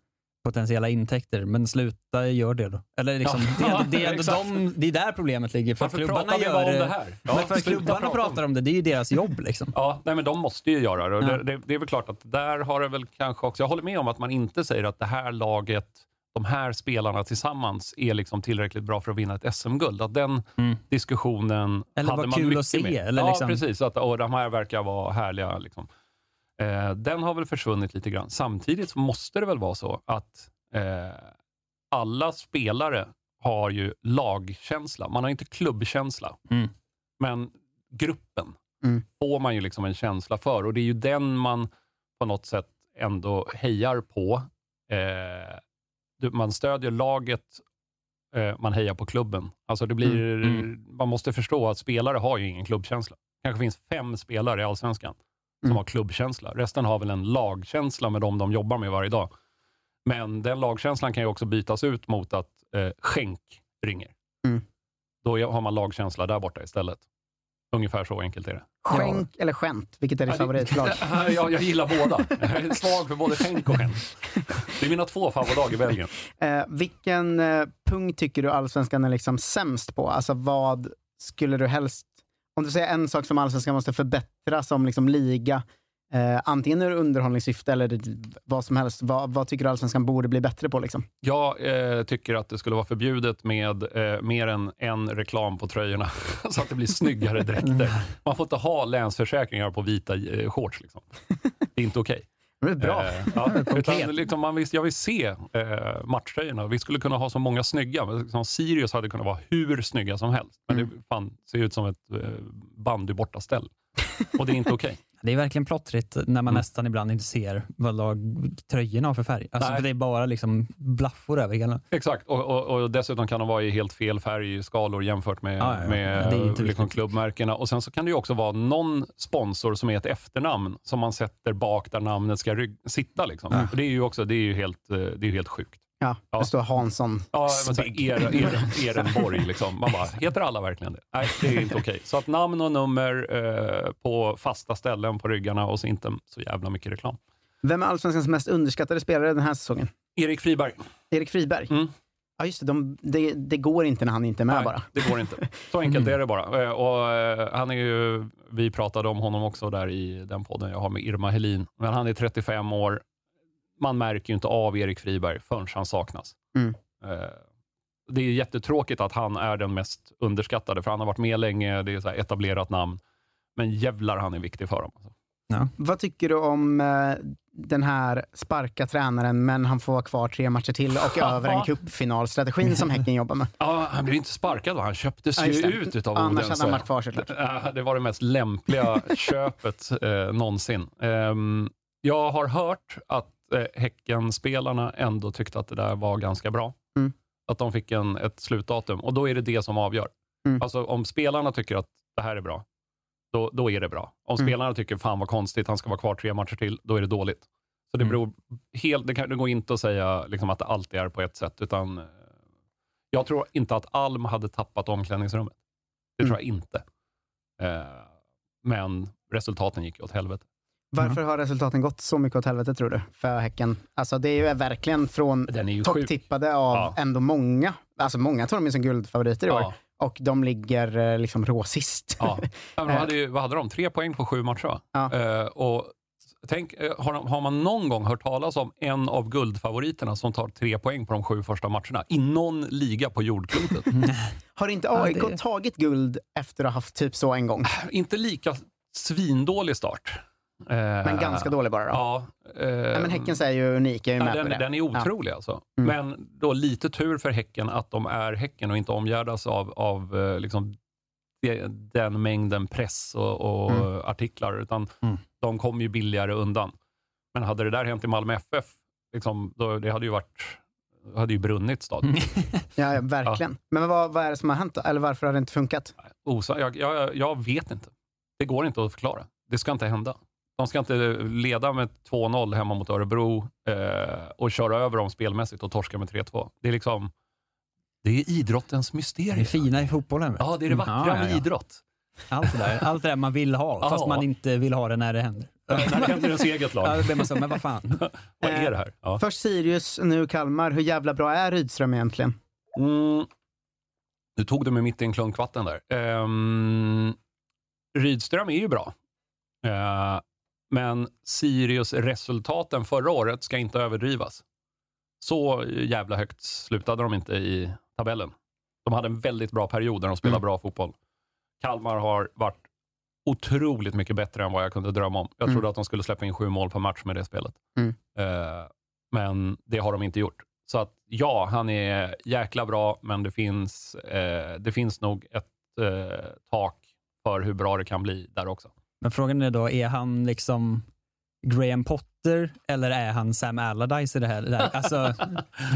potentiella intäkter, men sluta gör det då. Eller liksom, Ja, det, är- [laughs] det, exakt. de, det är där problemet ligger. För Varför klubbarna gör om det här? Ja, men för klubbarna prata pratar om det, det är ju deras jobb. Liksom. Ja, nej, men de måste ju göra det. Ja. det, det. Det är väl klart att där har det väl kanske också... Jag håller med om att man inte säger att det här laget, de här spelarna tillsammans är liksom tillräckligt bra för att vinna ett SM-guld. Att den Mm. diskussionen Eller hade man mycket se, Med. eller ja, liksom- precis. Att, och de här verkar vara härliga. Liksom. Eh, den har väl försvunnit lite grann. Samtidigt så måste det väl vara så att eh, alla spelare har ju lagkänsla. Man har inte klubbkänsla. Mm. Men gruppen Mm. får man ju liksom en känsla för och det är ju den man på något sätt ändå hejar på. Eh, man stödjer laget, eh, man hejar på klubben. Alltså det blir, Mm, mm. Man måste förstå att spelare har ju ingen klubbkänsla. Det kanske finns fem spelare i Allsvenskan som Mm. har klubbkänsla. Resten har väl en lagkänsla med dem de jobbar med varje dag. Men den lagkänslan kan ju också bytas ut mot att eh, skänk ringer. Mm. Då har man lagkänsla där borta istället. Ungefär så enkelt är det. Skänk eller skämt? Vilket är ditt favoritlag? [laughs] jag, jag gillar båda. Jag är [laughs] svag för både skänk och skämt. Det är mina två favoritlag i Belgien. [laughs] Eh, vilken eh, punkt tycker du allsvenskan är liksom sämst på? Alltså vad skulle du helst... Om du säger en sak som allsvenskan måste förbättra som liksom liga, eh, antingen ur underhållningssyfte eller vad som helst, vad, vad tycker du allsvenskan borde bli bättre på? Liksom? Jag eh, tycker att det skulle vara förbjudet med eh, mer än en reklam på tröjorna [laughs] så att det blir snyggare dräkter. Man får inte ha länsförsäkringar på vita eh, shorts. Liksom. Det är inte okej. Det är bra. Eh, ja, [laughs] utan liksom man vill, jag vill se eh, matchtröjorna. Vi skulle kunna ha så många snygga. men Liksom Sirius hade kunnat vara hur snygga som helst. Men det fan, ser ut som ett eh, bandy bortaställ. Och det är inte okej. Det är verkligen plottrigt när man nästan ibland inte ser vad lag, tröjorna har för färg. Alltså, för det är bara liksom blaffor över hela. Exakt, och, och, och dessutom kan de vara i helt fel färgskalor jämfört med, Ja, ja, med inte liksom klubbmärkena. Och Sen så kan det ju också vara någon sponsor som är ett efternamn som man sätter bak där namnet ska sitta. Liksom. För det är ju också, det är ju helt, eh, det är helt sjukt. Ja, Ja. det står Hansson. Ja, men så er, er, Ehrenborg, liksom. man bara, heter alla verkligen det? Nej, det är inte okej. Så att namn och nummer eh, på fasta ställen på ryggarna och så inte så jävla mycket reklam. Vem är allsvenskans mest underskattade spelare den här säsongen? Erik Friberg. Erik Friberg. Mm. Ja, just det, de, det. Det går inte när han inte är med Nej, bara. det går inte. Så enkelt är det bara. Eh, Och, eh, han är ju, vi pratade om honom också där i den podden jag har med Irma Helin. Men han är 35 år. Man märker ju inte av Erik Friberg förrän han saknas. Mm. Eh, Det är jättetråkigt att han är den mest underskattade, för han har varit med länge, det är så här etablerat namn. Men jävlar han är viktig för dem. Alltså. Vad tycker du om eh, den här sparka tränaren, men han får vara kvar tre matcher till och [laughs] över en cupfinalstrategin som Häcken jobbar med? Ja, han blev inte sparkad, va? han köptes Ja, ju ut utav Annars Odense. hade han varit kvar såklart. [laughs] Ja, Det var det mest lämpliga [laughs] köpet eh, någonsin. Ehm, jag har hört att eh, Häckenspelarna ändå tyckte att det där var ganska bra. Mm. Att de fick en, ett slutdatum och då är det det som avgör. Mm. Alltså om spelarna tycker att det här är bra, då, då är det bra. Om Mm. spelarna tycker fan vad konstigt, han ska vara kvar tre matcher till, då är det dåligt. Så det Mm. beror helt, det, kan, det går inte att säga liksom, att det alltid är på ett sätt, utan eh, jag tror inte att Alm hade tappat omklädningsrummet. Det Mm. tror jag inte. Eh, men resultaten gick ju åt helvete. Varför har resultaten gått så mycket åt helvete tror du, för Häcken? Alltså det är ju verkligen från ju topptippade av Ja. ändå många. Alltså många tror de är som guldfavoriter i år. Ja. Och de ligger eh, liksom råsist. Ja. [laughs] Ja, men de hade ju, vad hade de? Tre poäng på sju matcher, va? Ja. Eh, och tänk, eh, har, de, har man någon gång hört talas om en av guldfavoriterna som tar tre poäng på de sju första matcherna i någon liga på jordklotet? [laughs] Har inte Ja, AIK det- tagit guld efter att ha haft typ så en gång? Inte lika svindålig start. Eh, Men ganska dålig bara då? Ja. eh, Nej, men Häckens är ju unik, jag är Ja, med på den, det. den är otrolig alltså. Mm. Men då lite tur för Häcken att de är Häcken och inte omgärdas av, av eh, liksom den mängden press och, och Mm. artiklar, utan Mm. de kom ju billigare undan. Men hade det där hänt i Malmö FF, liksom, då, det hade ju varit hade ju brunnit stadion. [laughs] Ja, ja, verkligen. Men vad, vad är det som har hänt då? Eller varför har det inte funkat? Osa, jag, jag, jag vet inte. Det går inte att förklara. Det ska inte hända. De ska inte leda med 2-0 hemma mot Örebro eh, och köra över dem spelmässigt och torska med 3-2. Det är liksom det är idrottens Det är mysterium. fina i fotbollen. vet du. Ja, det är det vackra Mm. Ja, ja, med ja. idrott. Allt det där, allt det där man vill ha, [laughs] Ja. fast man inte vill ha det när det händer. [laughs] När det händer ens eget Ja, lag. då blir man så, men vad fan. [laughs] Vad är det här? Ja. Först Sirius, nu Kalmar. Hur jävla bra är Rydström egentligen? Mm. Nu tog du mig mitt i en klunk vatten där. Um, Rydström är ju bra. Eh, men Sirius-resultaten förra året ska inte överdrivas. Så jävla högt slutade de inte i tabellen. De hade en väldigt bra period där de spelade Mm. bra fotboll. Kalmar har varit otroligt mycket bättre än vad jag kunde drömma om. Jag Mm. trodde att de skulle släppa in sju mål per match med det spelet. Mm. Eh, men det har de inte gjort. Så att ja, han är jäkla bra, men det finns, eh, det finns nog ett eh, tak för hur bra det kan bli där också. Men frågan är då, är han liksom Graham Potter eller är han Sam Allardyce i det här? Alltså, [laughs]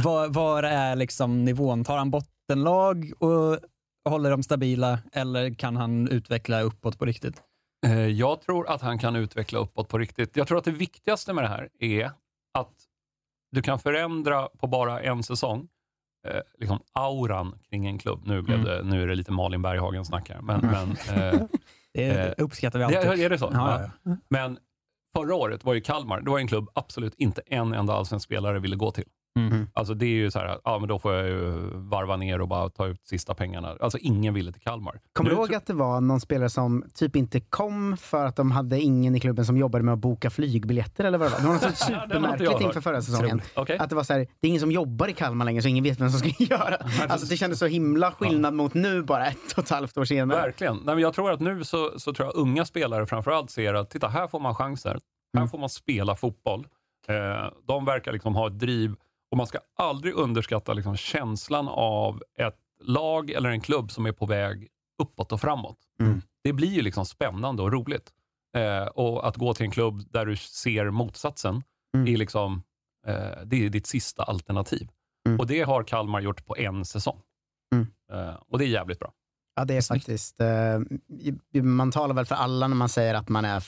var, var är liksom nivån? Tar han bottenlag och håller dem stabila eller kan han utveckla uppåt på riktigt? Eh, Jag tror att han kan utveckla uppåt på riktigt. Jag tror att det viktigaste med det här är att du kan förändra på bara en säsong eh, liksom auran kring en klubb. Nu, blev Mm. det, nu är det lite Malin Berghagen-snack här, men, men eh, [laughs] Det Eh, uppskattar vi Ja, alltid. är det så? Ja, Ja. ja. Men förra året var ju Kalmar, det var en klubb absolut inte en enda allsvensk spelare ville gå till. Mm. Alltså det är ju så här, ja men då får jag ju varva ner och bara ta ut sista pengarna. Alltså ingen ville till Kalmar. Kommer du ihåg att det var någon spelare som typ inte kom för att de hade ingen i klubben som jobbade med att boka flygbiljetter eller vad det var? Det var något [laughs] Ja, supermärkligt inför förra säsongen. Okej. Att det var så här, det är ingen som jobbar i Kalmar längre så ingen vet vem som ska [laughs] göra. Alltså det kändes så himla skillnad mot nu bara ett och ett halvt år senare. Verkligen. Nej, men jag tror att nu så, så tror jag unga spelare framförallt ser att titta, här får man chanser. Här Mm. får man spela fotboll. Eh, de verkar liksom ha ett driv och man ska aldrig underskatta liksom känslan av ett lag eller en klubb som är på väg uppåt och framåt. Mm. Det blir ju liksom spännande och roligt. Eh, och att gå till en klubb där du ser motsatsen, Mm. är liksom, eh, det är ditt sista alternativ. Mm. Och det har Kalmar gjort på en säsong. Mm. Eh, och det är jävligt bra. Ja, det är faktiskt... Eh, man talar väl för alla när man säger att man är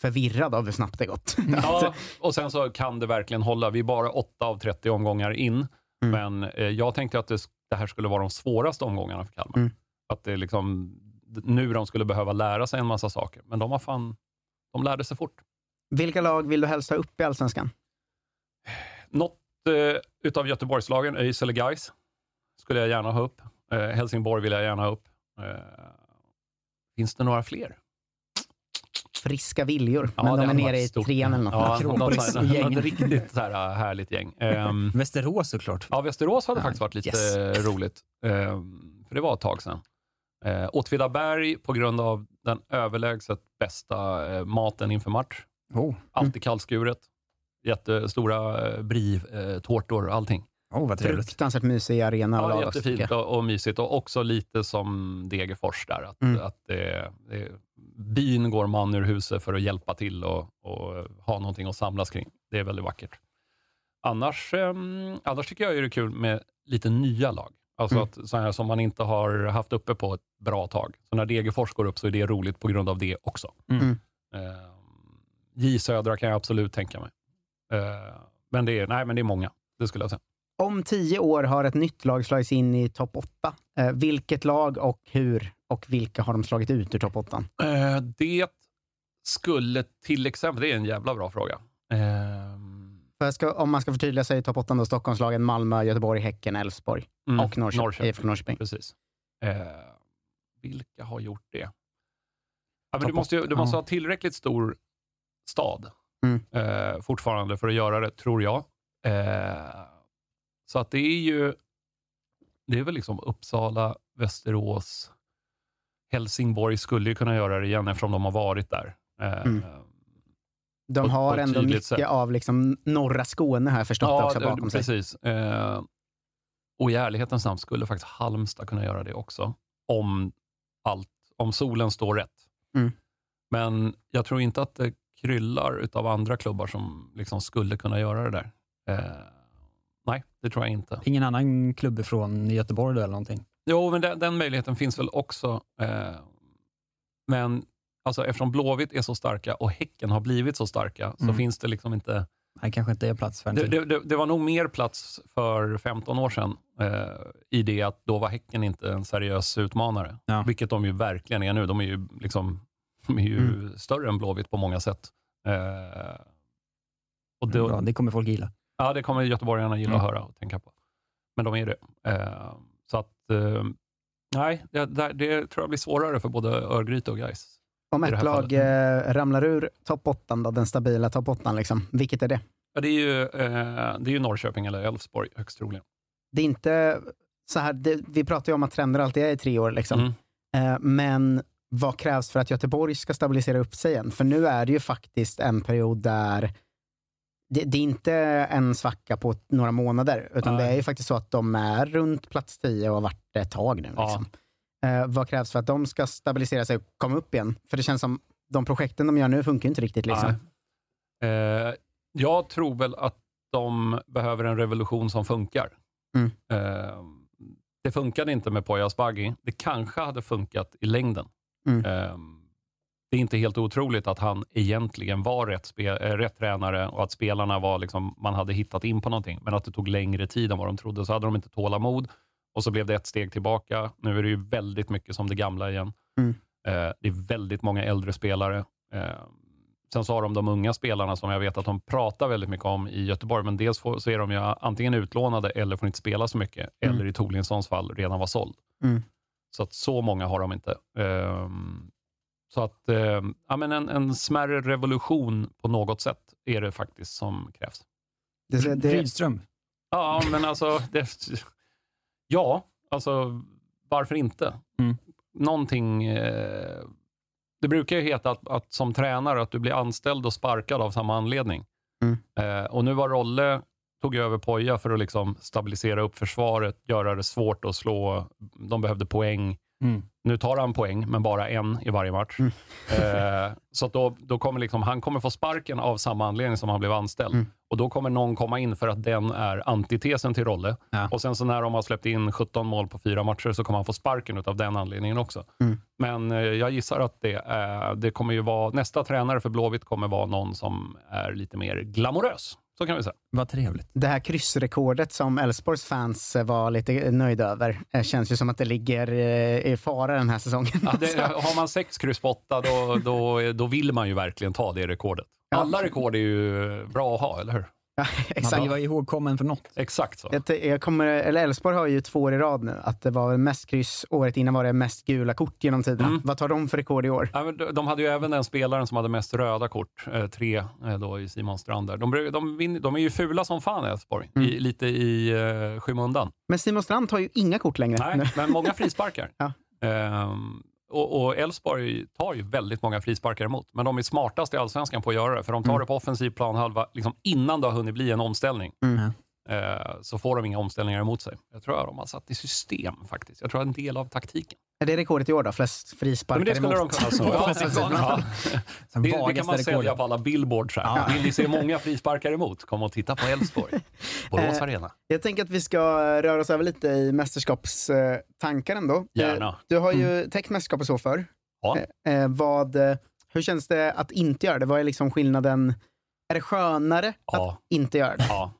förvirrad av hur snabbt det gått. [laughs] Ja, och sen så kan det verkligen hålla. Vi är bara 8 av 30 omgångar in, Mm. men eh, jag tänkte att det, det här skulle vara de svåraste omgångarna för Kalmar. Mm. Att det är liksom nu de skulle behöva lära sig en massa saker, men de har fan, de lärde sig fort. Vilka lag vill du helst ha upp i Allsvenskan? Något eh, utav Göteborgslagen, ÖIS eller Gais. skulle jag gärna ha upp. Eh, Helsingborg vill jag gärna ha upp. Eh, finns det några fler? Friska viljor, Ja, men de är nere i trean eller något. Ja, något, Akropolis något, riktigt så här, äh, härligt gäng. Ehm, Västerås såklart. ja, Västerås hade Ja, faktiskt varit lite yes. [laughs] roligt. Ehm, för det var ett tag sedan. Eh, Åtvidaberg på grund av den överlägset bästa eh, maten inför match. Oh. Alltid kallskuret. Jättestora eh, brivtårtor och allting. Oh, vad trevligt. Fruktansvärt mysig arena och Ja, tycker jättefint och, och mysigt och också lite som Degerfors där. Att, Mm. att det, det, byn går man ur huset för att hjälpa till och, och ha någonting att samlas kring. Det är väldigt vackert. Annars, ehm, annars tycker jag ju det är kul med lite nya lag. Alltså Mm. att, så här, som man inte har haft uppe på ett bra tag. Så när Degerfors går upp så är det roligt på grund av det också. Mm. Ehm, J Södra kan jag absolut tänka mig. Ehm, men, det är, nej, men det är många, det skulle jag säga. Om tio år har ett nytt lag slagits in i topp åtta. Eh, vilket lag och hur? Och vilka har de slagit ut ur topp åttan? Eh, det skulle till exempel, det är en jävla bra fråga. För jag ska, om man ska förtydliga sig i topp åttan då, Stockholmslagen Malmö, Göteborg, Häcken, Elfsborg mm, och Norrköping. IFK Norrköping. Precis. Eh, vilka har gjort det? Ja, du måste, du måste ha tillräckligt stor stad Mm. eh, fortfarande för att göra det, tror jag. Så att det är ju, det är väl liksom Uppsala, Västerås, Helsingborg skulle ju kunna göra det igen eftersom de har varit där. Eh, Mm. De på- på har ett ändå mycket sätt. av liksom norra Skåne har jag förstått det också bakom sig. precis. Eh, och i ärlighetens namn skulle faktiskt Halmstad kunna göra det också. Om, allt, om solen står rätt. Mm. Men jag tror inte att det kryllar av andra klubbar som liksom skulle kunna göra det där. Eh, nej, det tror jag inte. Ingen annan klubb från Göteborg då eller någonting? Jo, men den, den möjligheten finns väl också. Eh, men alltså, eftersom Blåvitt är så starka och Häcken har blivit så starka, så Mm. finns det liksom inte Nej, kanske inte är plats för en Det, till. det, det, det var nog mer plats för 15 år sedan eh, i det att då var Häcken inte en seriös utmanare. Ja. Vilket de ju verkligen är nu. De är ju, liksom, de är ju Mm. större än Blåvitt på många sätt. Eh, och då, Bra, det kommer folk gilla. Ja, det kommer göteborgarna gilla Mm. att höra och tänka på. Men de är det. Eh, så att, eh, nej, det, det, tror jag blir svårare för både Örgryte och Gais. Om ett lag eh, ramlar ur topp åttan, då, den stabila topp åttan, liksom, vilket är det? Ja, det, är ju, det är ju Norrköping eller Elfsborg högst troligen. Det är inte så här, det, vi pratar ju om att trender alltid är i tre år, liksom. Mm. Men vad krävs för att Göteborg ska stabilisera upp sig igen? För nu är det ju faktiskt en period där det, det är inte en svacka på några månader, utan Nej. det är ju faktiskt så att de är runt plats 10 och har varit det ett tag nu. Ja. Liksom. Eh, vad krävs för att de ska stabilisera sig och komma upp igen? För det känns som de projekten de gör nu funkar inte riktigt. Liksom. Eh, jag tror väl att de behöver en revolution som funkar. Mm. Eh, det funkade inte med Poya Asbaghi. Det kanske hade funkat i längden. Mm. Det är inte helt otroligt att han egentligen var rätt, eh, rätt tränare och att spelarna var liksom, man hade hittat in på någonting, men att det tog längre tid än vad de trodde. Så hade de inte tålamod och så blev det ett steg tillbaka. Nu är det ju väldigt mycket som det gamla igen. Mm. Eh, det är väldigt många äldre spelare. Eh, sen så har de de unga spelarna som jag vet att de pratar väldigt mycket om i Göteborg, men dels får, så är de ju antingen utlånade eller får inte spela så mycket, Mm. eller i Torlinssons fall redan var såld. Mm. Så att så många har de inte. Ehm, så att ehm, ja, men en, en smärre revolution på något sätt är det faktiskt som krävs. Det, det, Rydström. Ja, men alltså, det, ja, alltså varför inte? Mm. Någonting, eh, det brukar ju heta att, att som tränare att du blir anställd och sparkad av samma anledning. Mm. Eh, och nu var Rolle, tog över Poja för att liksom stabilisera upp försvaret, göra det svårt att slå. De behövde poäng. Mm. Nu tar han poäng, men bara en i varje match. Mm. [laughs] Eh, så då, då kommer liksom, han kommer få sparken av samma anledning som han blev anställd. Mm. Och Då kommer någon komma in för att den är antitesen till Rolle. Ja. Och sen så när de har släppt in 17 mål på fyra matcher så kommer han få sparken av den anledningen också. Mm. Men eh, jag gissar att det, är, det kommer ju vara, nästa tränare för Blåvitt kommer vara någon som är lite mer glamorös. Så kan vi säga. Vad trevligt. det här kryssrekordet som Elfsborgs fans eh, var lite nöjda över eh, känns ju som att det ligger eh, i fara den här säsongen. Ja, det, [laughs] har man sex kryss på åtta, då, då, då vill man ju verkligen ta det rekordet. Alla rekord är ju bra att ha, eller hur? [laughs] exakt. Man var ihågkommen för något. Exakt så. Jag, jag kommer, eller Elfsborg har ju två år i rad nu, att det var mest kryss, året innan var det mest gula kort genom tiderna. Mm. Vad tar de för rekord i år? Ja, de- de hade ju även den spelaren som hade mest röda kort, eh, tre eh, då i Simon Strand. Där. De, de, de är ju fula som fan Elfsborg, Mm. i, lite i eh, skymundan. Men Simon Strand tar ju inga kort längre. Nej, men många frisparkar. [laughs] Ja. Ehm, och Elfsborg tar ju väldigt många frisparkar emot, men de är smartast i allsvenskan på att göra det, för de tar Mm. det på offensiv planhalva liksom innan det har hunnit bli en omställning. Mm. Eh, så får de inga omställningar emot sig. Jag tror att de har satt i system faktiskt. Jag tror att en del av taktiken. Är det rekordet i år då? Flest Ja, frisparkar men det skulle de emot? kunna slå. [laughs] Ja, ja. [laughs] Det, det kan man sälja rekordet. på alla billboards. Här. Vill ni se många frisparkar emot? Kom och titta på Elfsborg. [laughs] Borås Eh, Arena. Jag tänker att vi ska röra oss över lite i mästerskapstankar ändå. Gärna. Eh, Du har ju täckt mästerskapet så förr. Ja. Vad, hur känns det att inte göra det? Vad är liksom skillnaden? Är det skönare Ja. att inte göra det? Ja,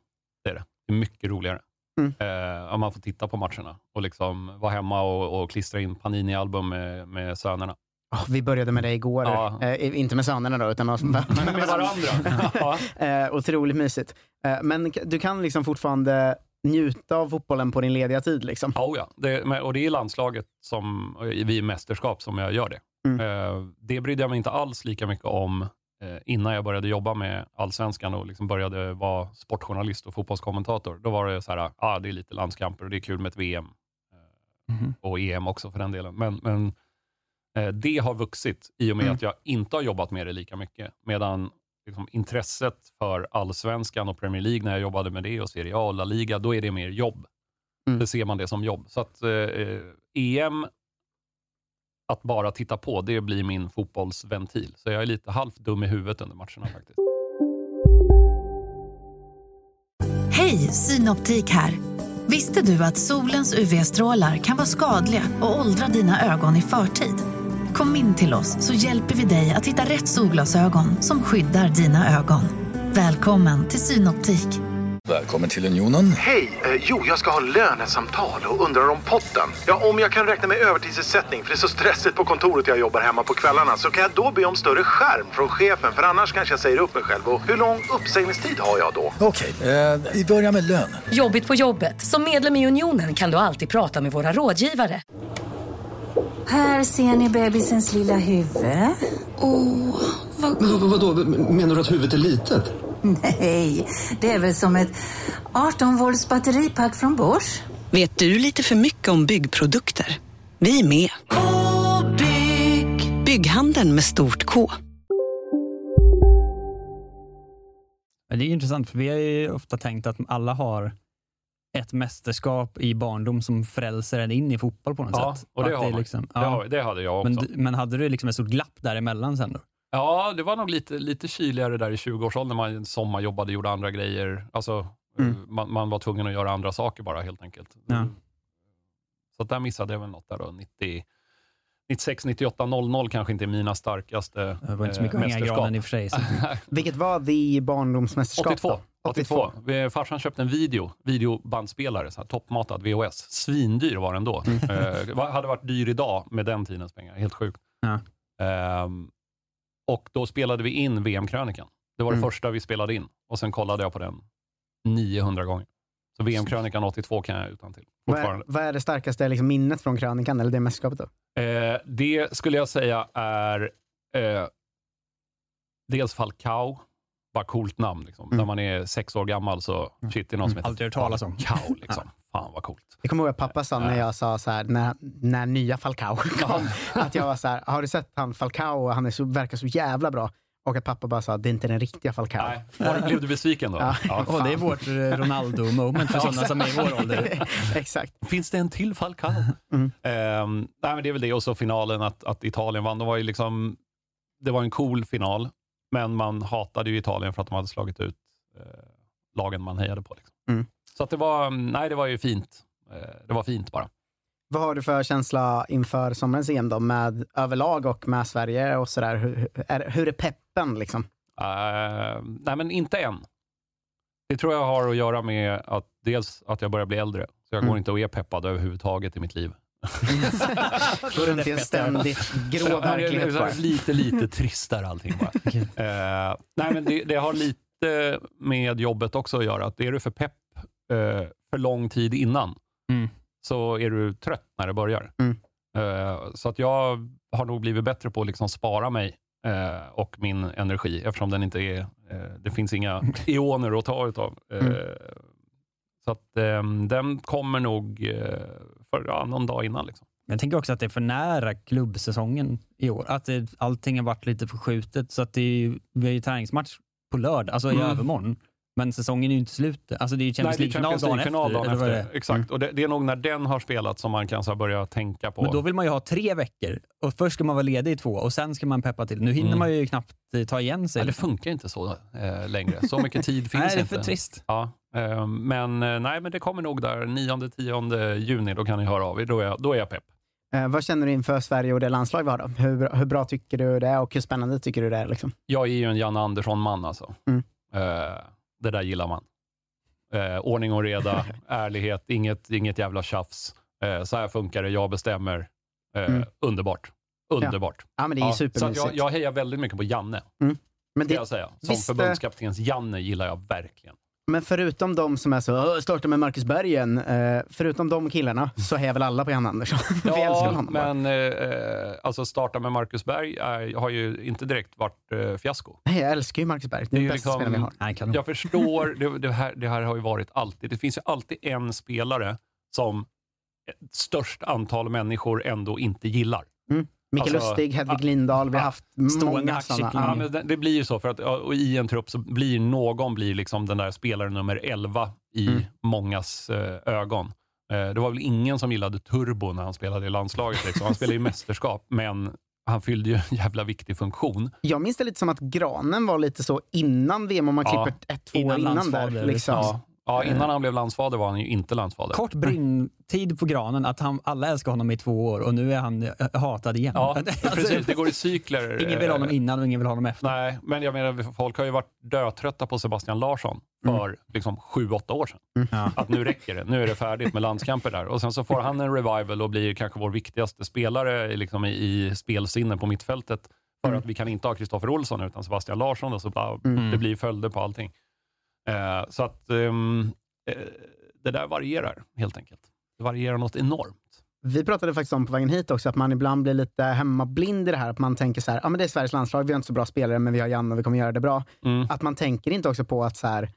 det är mycket roligare. Mm. Eh, om man får titta på matcherna och liksom vara hemma och, och klistra in Panini-album med, med sönerna. Åh, vi började med det igår. Ja. Eh, inte med sönerna då, utan med, [laughs] Med varandra. [laughs] ja. Eh, otroligt mysigt. Eh, men du kan liksom fortfarande njuta av fotbollen på din lediga tid. Liksom. Oh ja. Det, och det är landslaget som, vi i mästerskap som jag gör det. Mm. Eh, det brydde jag mig inte alls lika mycket om innan jag började jobba med allsvenskan och liksom började vara sportjournalist och fotbollskommentator. Då var det så här, ah, det är lite landskamper och det är kul med ett VM. Eh, Mhm. Och EM också för den delen. Men, men eh, det har vuxit i och med Mm. att jag inte har jobbat med det lika mycket. Medan liksom, intresset för allsvenskan och Premier League när jag jobbade med det och Serie A och La Liga, då är det mer jobb. Mm. Då ser man det som jobb. Så att eh, eh, EM, att bara titta på, det blir min fotbollsventil. Så jag är lite halvt dum i huvudet under matcherna faktiskt. Hej, Synoptik här. Visste du att solens UV-strålar kan vara skadliga och åldra dina ögon i förtid? Kom in till oss så hjälper vi dig att hitta rätt solglasögon som skyddar dina ögon. Välkommen till Synoptik. Välkommen till Unionen. Hej! Eh, jo, jag ska ha lönesamtal och undrar om potten. Ja, om jag kan räkna med övertidsersättning för det är så stressigt på kontoret jag jobbar hemma på kvällarna så kan jag då be om större skärm från chefen för annars kanske jag säger upp mig själv. Och hur lång uppsägningstid har jag då? Okej, eh, vi börjar med lön. Jobbigt på jobbet. Som medlem i Unionen kan du alltid prata med våra rådgivare. Här ser ni bebisens lilla huvud. Åh, vad... Men, vadå, menar du att huvudet är litet? [laughs] Nej, det är väl som ett 18 volts batteripack från Bosch. Vet du lite för mycket om byggprodukter? Vi är med. -bygg. Bygghandeln med stort K. Det är intressant, för vi har ju ofta tänkt att alla har ett mästerskap i barndom som frälser en in i fotboll på något Ja, sätt. och det har liksom, Det har- det hade jag också. Men, men hade du liksom ett stort glapp däremellan sen då? Ja, det var nog lite, lite kyligare där i 20-årsåldern. Man sommarjobbade, gjorde andra grejer. Alltså, Mm. eh, man, man var tvungen att göra andra saker bara helt enkelt. Ja. Så där missade jag väl något där då. 90, 96, 98, 00 kanske inte är mina starkaste Det var inte så mycket eh, i mästerskap. granen i och för sig. [laughs] Vilket var the barndomsmästerskap? 82. då? 82. Vi- Farsan köpte en video, videobandspelare, så här, toppmatad VHS. Svindyr var den då. eh, var- hade varit dyr idag med den tidens pengar. Helt sjukt. Ja. Ehm, och då spelade vi in VM-krönikan. Det var det Mm. första vi spelade in. Och sen kollade jag på den 900 gånger. Så VM-krönikan 82 kan jag utan till Vad är, vad är det starkaste liksom, minnet från krönikan, eller det mästerskapet? Då? Eh, det skulle jag säga är eh, dels Falcao, bara coolt namn. Liksom. Mm. När man är sex år gammal så, shit, det är någon som heter Aldrig hört talas om. Falcao. [laughs] Liksom. Fan vad coolt. Jag kommer ihåg att pappa sa när jag sa så här, när, när nya Falcao kom, [laughs] att jag var så här, har du sett han Falcao? Han är så, verkar så jävla bra. Och att pappa bara sa, det är inte den riktiga Falcao. Nej. Var, blev du besviken då? Ja. Åh, det är vårt eh, Ronaldo-moment för sådana som är i vår ålder. [laughs] Exakt. Finns det en till Falcao? Mm. Ehm, nej, men det är väl det. Och så finalen, att, att Italien vann. Det var, ju liksom, det var en cool final, men man hatade ju Italien för att de hade slagit ut eh, lagen man hejade på. Liksom. Mm. Så att det, var, nej, det var ju fint. Eh, det var fint bara. Vad har du för känsla inför sommarens EM då, med överlag och med Sverige och sådär? Hur, är, hur är peppen liksom? Eh, nej, men inte än. Det tror jag har att göra med att dels att jag börjar bli äldre, så jag Mm. går inte och är peppad överhuvudtaget i mitt liv. Går runt i en ständigt grå verklighet bara. Lite, lite tristare allting bara. [laughs] Eh, nej, men det, det har lite med jobbet också att göra. Att är du för pepp eh, för lång tid innan, Mm. så är du trött när det börjar. Mm. Eh, så att jag har nog blivit bättre på att liksom spara mig och min energi, eftersom den inte är, det finns inga [laughs] ioner att ta utav. Mm. Så att den kommer nog för ja, någon dag innan. Liksom. Jag tänker också att det är för nära klubbsäsongen i år. Att det, allting har varit lite förskjutet. Så att det är, vi har ju träningsmatch på lördag, alltså i Mm. övermorgon. Men säsongen är ju inte slut. Alltså det är ju Nej, Champions League-final dagen efter. dagen efter. det är. Exakt, och det, det är nog när den har spelat som man kan så börja tänka på... Men då vill man ju ha tre veckor. Och först ska man vara ledig i två och sen ska man peppa till. Nu hinner Mm. man ju knappt eh, ta igen sig. Nej, det funkar inte så eh, längre. Så mycket tid [laughs] finns Nej, det är inte. för trist. Ja, eh, men, eh, nej, men det kommer nog där 9-10 juni. Då kan ni höra av er. Då är jag, då är jag pepp. Eh, vad känner du inför Sverige och det landslag vi har då? Hur, bra- hur bra tycker du det är och hur spännande tycker du det är? Liksom? Jag är ju en Janne Andersson-man alltså. Mm. Det där gillar man. Eh, ordning och reda, [laughs] ärlighet, inget, inget jävla tjafs. Eh, så här funkar det, jag bestämmer. Eh, Mm. Underbart. Underbart. Ja, men det är ju Så jag, jag hejar väldigt mycket på Janne, Mm. Men, det, jag säga. Som visst, eh, förbundskaptenens Janne gillar jag verkligen. Men förutom de som är så, "Åh, starta med Marcus Berg igen. Eh, förutom de killarna så hejar väl alla på Jan Andersson? [laughs] Ja, men eh, alltså starta med Marcus Berg är, har ju inte direkt varit eh, fiasko. Nej, jag älskar ju Marcus Berg. Det är är den bästa spelaren vi har. Nej, kan Jag förstår, det, det, här, det här har ju varit alltid. Det finns ju alltid en spelare som störst antal människor ändå inte gillar. Mikael Alltså, Lustig, Hedvig ah, Lindahl, vi har haft Stående många sådana. Ja, men det, det blir ju så, för att och i en trupp så blir någon blir liksom den där spelaren nummer 11 i Mm. mångas eh, ögon. Eh, det var väl ingen som gillade Turbo när han spelade i landslaget. Liksom. Han spelade i [laughs] mästerskap, men han fyllde ju en jävla viktig funktion. Jag minns det lite som att Granen var lite så innan VM, om man Ja, klipper ett, två år innan där. Liksom. Ja, ja, innan han blev landsfader var han ju inte landsfader. Kort brinntid på granen, att han, alla älskar honom i två år och nu är han eh, hatad igen. Ja, [laughs] Alltså, precis. Det går i cykler. Ingen vill ha honom innan och ingen vill ha honom efter. Nej, men jag menar, folk har ju varit dötrötta på Sebastian Larsson för liksom sju, åtta år sedan. Ja. Att nu räcker det. Nu är det färdigt med landskamper där. Och sen så får han en revival och blir kanske vår viktigaste spelare liksom i, i spelsinne på mittfältet. För att vi kan inte ha Kristoffer Olsson utan Sebastian Larsson. Och så bara, Mm. Det blir följder på allting. Eh, så att ehm, eh, det där varierar helt enkelt. Det varierar något enormt. Vi pratade faktiskt om på vägen hit också att man ibland blir lite hemmablind i det här. Att man tänker så här, ja men det är Sveriges landslag, vi har inte så bra spelare men vi har Janne och vi kommer göra det bra. Mm. Att man tänker inte också på att så här,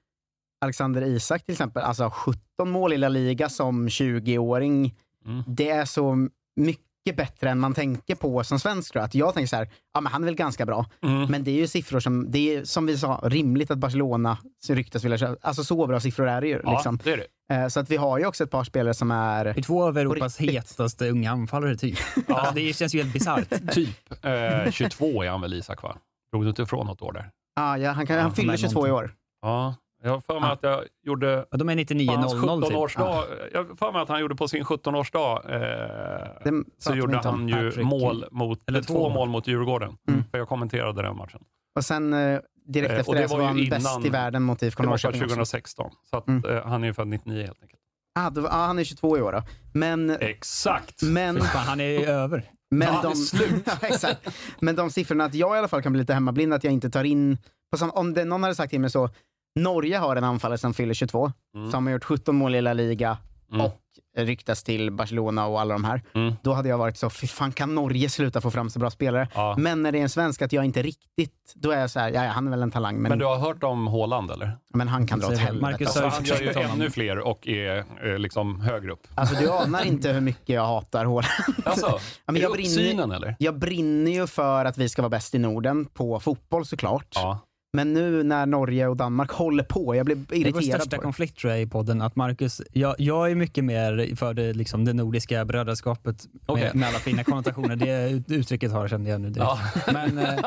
Alexander Isak till exempel, alltså 17 mål i La Liga som 20-åring. Mm. Det är så mycket bättre än man tänker på som svensk. Att jag tänker så här, ja men han är väl ganska bra. Mm. Men det är ju siffror som, det är som vi sa, rimligt att Barcelona ryktas vilja köpa. Alltså så bra siffror är det ju. Ja, Liksom. det är det. Eh, Så att vi har ju också ett par spelare som är... Det är två av Europas hetaste unga anfallare typ. [laughs] Alltså, det känns ju helt bisarrt. [laughs] Typ. Eh, 22 är han väl Isak va? Drog du inte ifrån något år där? Ah, ja, han, kan, Ja, han fyller men 22 i år. Ja, jag har för mig Ja. att jag gjorde Ja, de är på hans 99-00 typ. 17-årsdag. Jag har för mig att han gjorde på sin 17-årsdag eh, Det så gjorde han ju Patrick. mål mot, Eller eller två mål. mot Djurgården. Mm. För jag kommenterade den matchen. Och sen eh, direkt Eh, efter och det, det så var var han bäst i världen mot IFK Det Norrköping. varit också. 2016. Så att, Mm. eh, han är ju född 99 helt enkelt. Ah, då, ah, han är 22 i år då. Men, Exakt! men, fan, han är ju över. men, [laughs] Ja, de, exakt. men de siffrorna, att jag i alla fall kan bli lite hemmablind, att jag inte tar in... På sam, om det, någon hade sagt till mig så, Norge har en anfallare som fyller 22, Mm. som har gjort 17 mål i La Liga Mm. och ryktas till Barcelona och alla de här. Mm. Då hade jag varit så, fy fan kan Norge sluta få fram så bra spelare? Ja. Men när det är en svensk, att jag inte riktigt, då är jag så här, ja, ja, han är väl en talang, men, Men men, du har hört om Håland eller? han kan dra åt Säger helvete. Marcus alltså. Alltså, han gör ju ännu fler och är eh, liksom högre upp. Alltså du anar inte hur mycket jag hatar Haaland. Alltså, Ja, men jag brinner- eller? Jag brinner ju för att vi ska vara bäst i Norden på fotboll såklart. Ja. Men nu när Norge och Danmark håller på, jag blir Det är vår irriterad största på det. konflikt tror jag i podden, att Marcus, jag, jag är mycket mer för det, liksom, det nordiska brödraskapet Okej. med, med alla fina konnotationer. Det ut- uttrycket har kände jag nu direkt. Ja. Men, eh,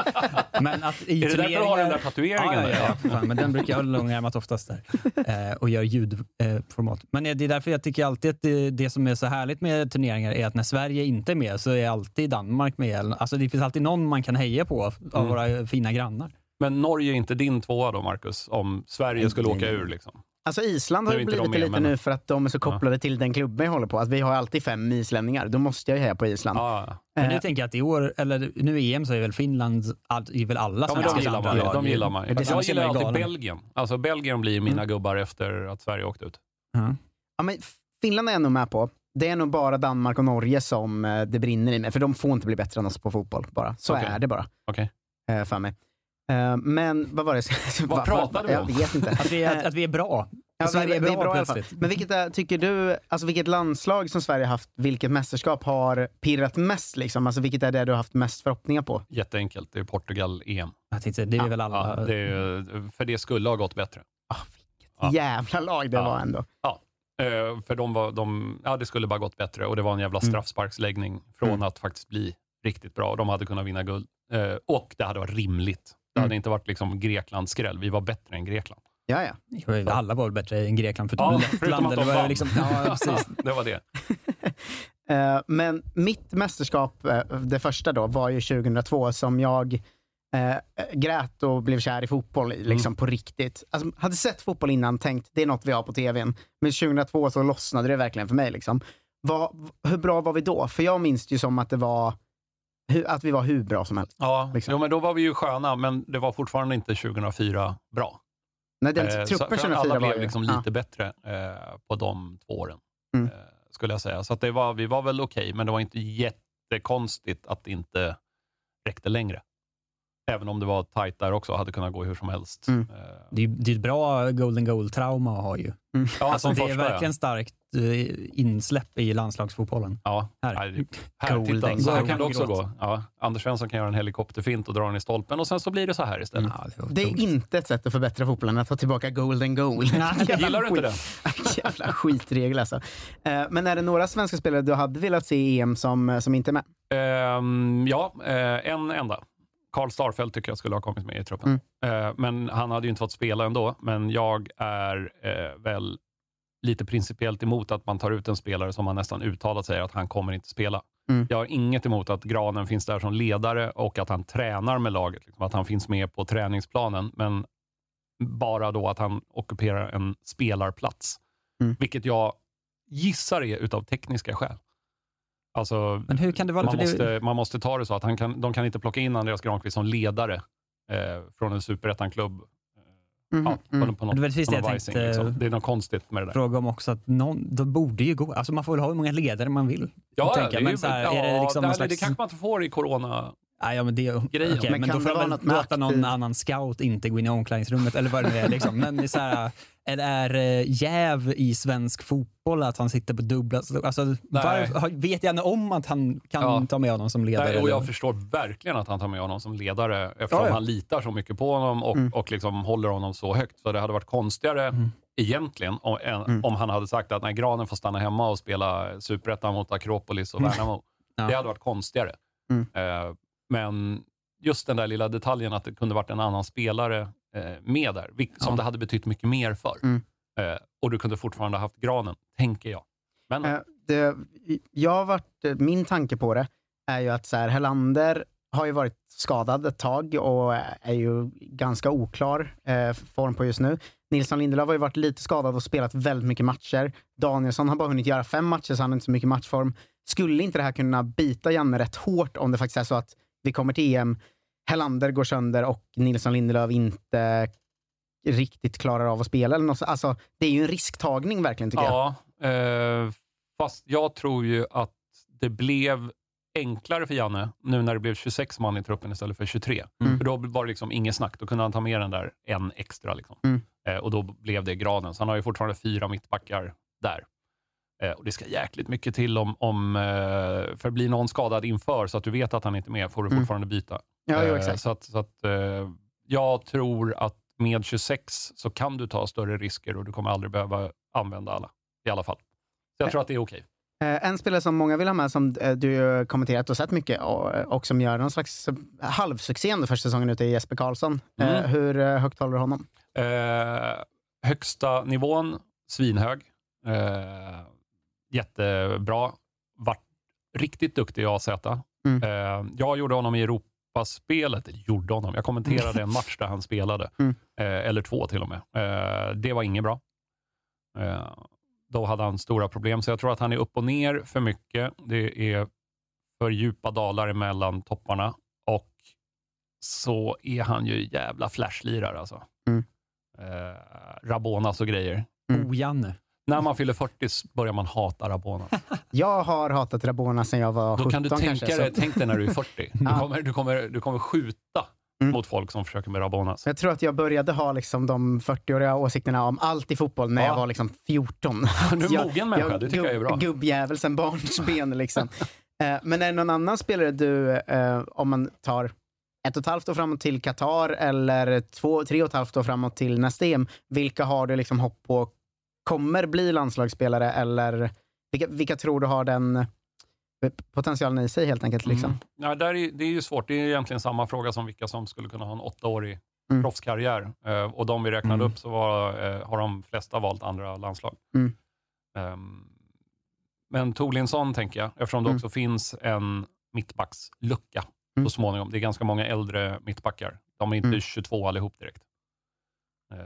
men att i Är det därför du har den där tatueringen? Ja, ja, ja, fan, men den brukar jag ha långärmat oftast där eh, och gör ljudformat. men det är därför jag tycker alltid att det, det som är så härligt med turneringar är att när Sverige inte är med så är alltid Danmark med. Alltså det finns alltid någon man kan heja på av Mm. våra fina grannar. Men Norge är inte din tvåa då, Marcus? Om Sverige skulle åka ur liksom? Alltså Island har ju blivit lite men- nu för att de är så kopplade till den klubben jag håller på. Att vi har alltid fem islänningar. Då måste jag ju heja på Island. Men nu tänker jag att i år, eller nu i EM så är väl Finland, all, är väl alla Ja, men de svenska gillar man. De gillar man. Som Jag gillar är alltid galen. Belgien. Alltså Belgien blir mina gubbar efter att Sverige åkte ut. Ja, men Finland är jag nog med på. Det är nog bara Danmark och Norge som eh, det brinner i mig, för de får inte bli bättre än oss på fotboll. bara. Så Okej. är det bara. Okej. Eh, för mig. Eh, men vad var det? [laughs] Vad pratade vi om? Jag vet inte. Att vi är, att vi är bra. Ja, Sverige är bra, i alla fall. plötsligt. Men vilket är, tycker du, alltså vilket landslag som Sverige haft, vilket mästerskap har pirrat mest? Liksom? Alltså vilket är det du har haft mest förhoppningar på? Jätteenkelt. Det är Portugal-EM. Jag tänkte, det är väl alla... Ja, det är, för det skulle ha gått bättre. Ja. Jävla lag det Ja. var ändå. Ja, eh, för de var, de, ja, det skulle bara gått bättre och det var en jävla Mm. straffsparksläggning från Mm. att faktiskt bli riktigt bra. De hade kunnat vinna guld Eh, och det hade varit rimligt. Det Mm. hade inte varit liksom Greklands skräll. Vi var bättre än Grekland. Ja, ja. Jo, Alla var väl bättre än Grekland, förutom Ja, Lettland. förutom att de liksom, ja, [laughs] precis. det var det. [laughs] Eh, men mitt mästerskap, eh, det första då, var ju 2002 som jag eh, grät och blev kär i fotboll i, liksom Mm. på riktigt. Alltså, hade sett fotboll innan, tänkt det är något vi har på tvn. Men 2002 så lossnade det verkligen för mig. Liksom. Vad- hur bra var vi då? För jag minns det ju som att det var att vi var hur bra som helst. Ja, Liksom. jo, men då var vi ju sköna, men det var fortfarande inte 2004 bra. Nej, den Eh, truppen så- för 2004 Alla var blev ju- liksom ja. lite bättre eh, på de två åren, Mm. eh, skulle jag säga. Så det var, vi var väl okej, men det var inte jättekonstigt att det inte räckte längre. Även om det var tajt där också, hade kunnat gå hur som helst. Mm. Eh, Det är, det är ett bra golden goal-trauma att ha ju. Ja, alltså, det är verkligen ja. starkt eh, insläpp i landslagsfotbollen. Ja, Här. Nej, det- här, Golden titta, så här kan det också gå. Ja, Anders Svensson kan göra en helikopterfint och dra den i stolpen och sen så blir det så här istället. Det är inte ett sätt att förbättra fotbollen att ta tillbaka golden goal. [laughs] Jävla Gillar du inte skit- [laughs] Jävla skitregel alltså. Eh, Men är det några svenska spelare du hade velat se i EM som, som inte är med? Ehm, ja, en enda. Karl Starfelt tycker jag skulle ha kommit med i truppen. Mm. Eh, men han hade ju inte fått spela ändå. Men jag är eh, väl lite principiellt emot att man tar ut en spelare som man nästan uttalat säger att han kommer inte spela. Mm. Jag har inget emot att Granen finns där som ledare och att han tränar med laget. Liksom, att han finns med på träningsplanen. Men bara då att han ockuperar en spelarplats. Mm. Vilket jag gissar är utav tekniska skäl. Alltså, Men hur kan det vara? man, För det- måste, man måste ta det så att han kan, de kan inte plocka in Andreas Granqvist som ledare eh, från en superettan-klubb. Mhm, Ja, på, mm. på något, Det var precis det jag tänkte- liksom. Det är något konstigt med det där. Fråga om också att någon, de borde ju gå. Alltså man får väl ha hur många ledare man vill. Ja, det, jag. är men ju, så här, ja, är det liksom det, någon det, slags... det kanske man inte får i corona. Nej, ja, men det, okej, Men men, då får vara väl låta någon annan scout inte gå in i omklädningsrummet eller vad det nu är. Liksom. Men det är så här, är det är eh, jäv i svensk fotboll att han sitter på dubbla... Alltså, var, vet jag om att han kan Ja. ta med honom som ledare? Nej, och jag eller? förstår verkligen att han tar med honom som ledare eftersom Ja, ja. han litar så mycket på honom och, Mm. och liksom håller honom så högt. Så det hade varit konstigare Mm. egentligen om, Mm. om han hade sagt att nej, Granen får stanna hemma och spela superettan mot Akropolis och Värnamo. Ja. Det hade varit konstigare. Mm. Men just den där lilla detaljen att det kunde varit en annan spelare eh, med där, som Ja. det hade betytt mycket mer för. Mm. Eh, och du kunde fortfarande haft Granen, tänker jag. Men Eh, det, jag har varit, min tanke på det är ju att så här, Helander har ju varit skadad ett tag och är ju ganska oklar eh, form på just nu. Nilsson Lindelöf har ju varit lite skadad och spelat väldigt mycket matcher. Danielsson har bara hunnit göra fem matcher så han har inte så mycket matchform. Skulle inte det här kunna bita Janne rätt hårt om det faktiskt är så att vi kommer till EM, Helander går sönder och Nilsson Lindelöf inte riktigt klarar av att spela. Eller något, så- alltså, det är ju en risktagning verkligen tycker jag. Ja, eh, fast jag tror ju att det blev enklare för Janne nu när det blev 26 man i truppen istället för 23. Mm. För då var det liksom inget snack. Då kunde han ta med den där en extra. Liksom. Mm. Eh, och då blev det graden. Så han har ju fortfarande fyra mittbackar där. Eh, och det ska jäkligt mycket till om, om eh, för blir någon skadad inför så att du vet att han inte är med, får du Mm. fortfarande byta. Ja, jo, Eh, exakt. Så att, så att, jag tror att med 26 så kan du ta större risker och du kommer aldrig behöva använda alla. I alla fall. Så jag tror att det är okej. Eh, En spelare som många vill ha med, som du kommenterat och sett mycket och, som gör någon slags halvsuccé under första säsongen ute är Jesper Karlsson. Mm. Hur högt håller du honom? Eh, högsta nivån, svinhög. Eh, jättebra. Vart riktigt duktig i AZ. Mm. Eh, jag gjorde honom i Europaspelet. Gjorde honom. Jag kommenterade en match där han spelade. Mm. Eh, eller två till och med. Eh, det var inget bra. Då hade han stora problem, så jag tror att han är upp och ner för mycket. Det är för djupa dalar emellan topparna och så är han ju jävla flashlirare alltså. Mm. Eh, Rabonas och grejer. Oh, Janne. När man fyller 40 börjar man hata Rabona. [laughs] Jag har hatat Rabona sedan jag var 17 Då kan du tänka kanske. dig, så- tänk dig när du är 40. [laughs] Du Ja. kommer, du kommer, du kommer skjuta mot folk som försöker med Rabonas. Jag tror att jag började ha liksom de 40-åriga åsikterna om allt i fotboll när Ja. jag var liksom 14. [laughs] Du är jag, mogen människa, det tycker jag är bra. Gubbjävel sen barnsben liksom. Eh, Men är det någon annan spelare du, eh, om man tar ett och ett halvt år framåt till Qatar eller två, tre och ett halvt år framåt till nästa EM, vilka har du liksom hopp på kommer bli landslagsspelare eller vilka, vilka tror du har den potentialen i sig helt enkelt? Liksom? Mm. Ja, där är, det är ju svårt. Det är egentligen samma fråga som vilka som skulle kunna ha en åttaårig Mm. proffskarriär. Eh, och de vi räknade Mm. upp så var, eh, har de flesta valt andra landslag. Mm. Ehm, men Torlinsson tänker jag, eftersom det Mm. också finns en mittbackslucka Mm. så småningom. Det är ganska många äldre mittbackar. De är inte Mm. 22 allihop direkt. Eh,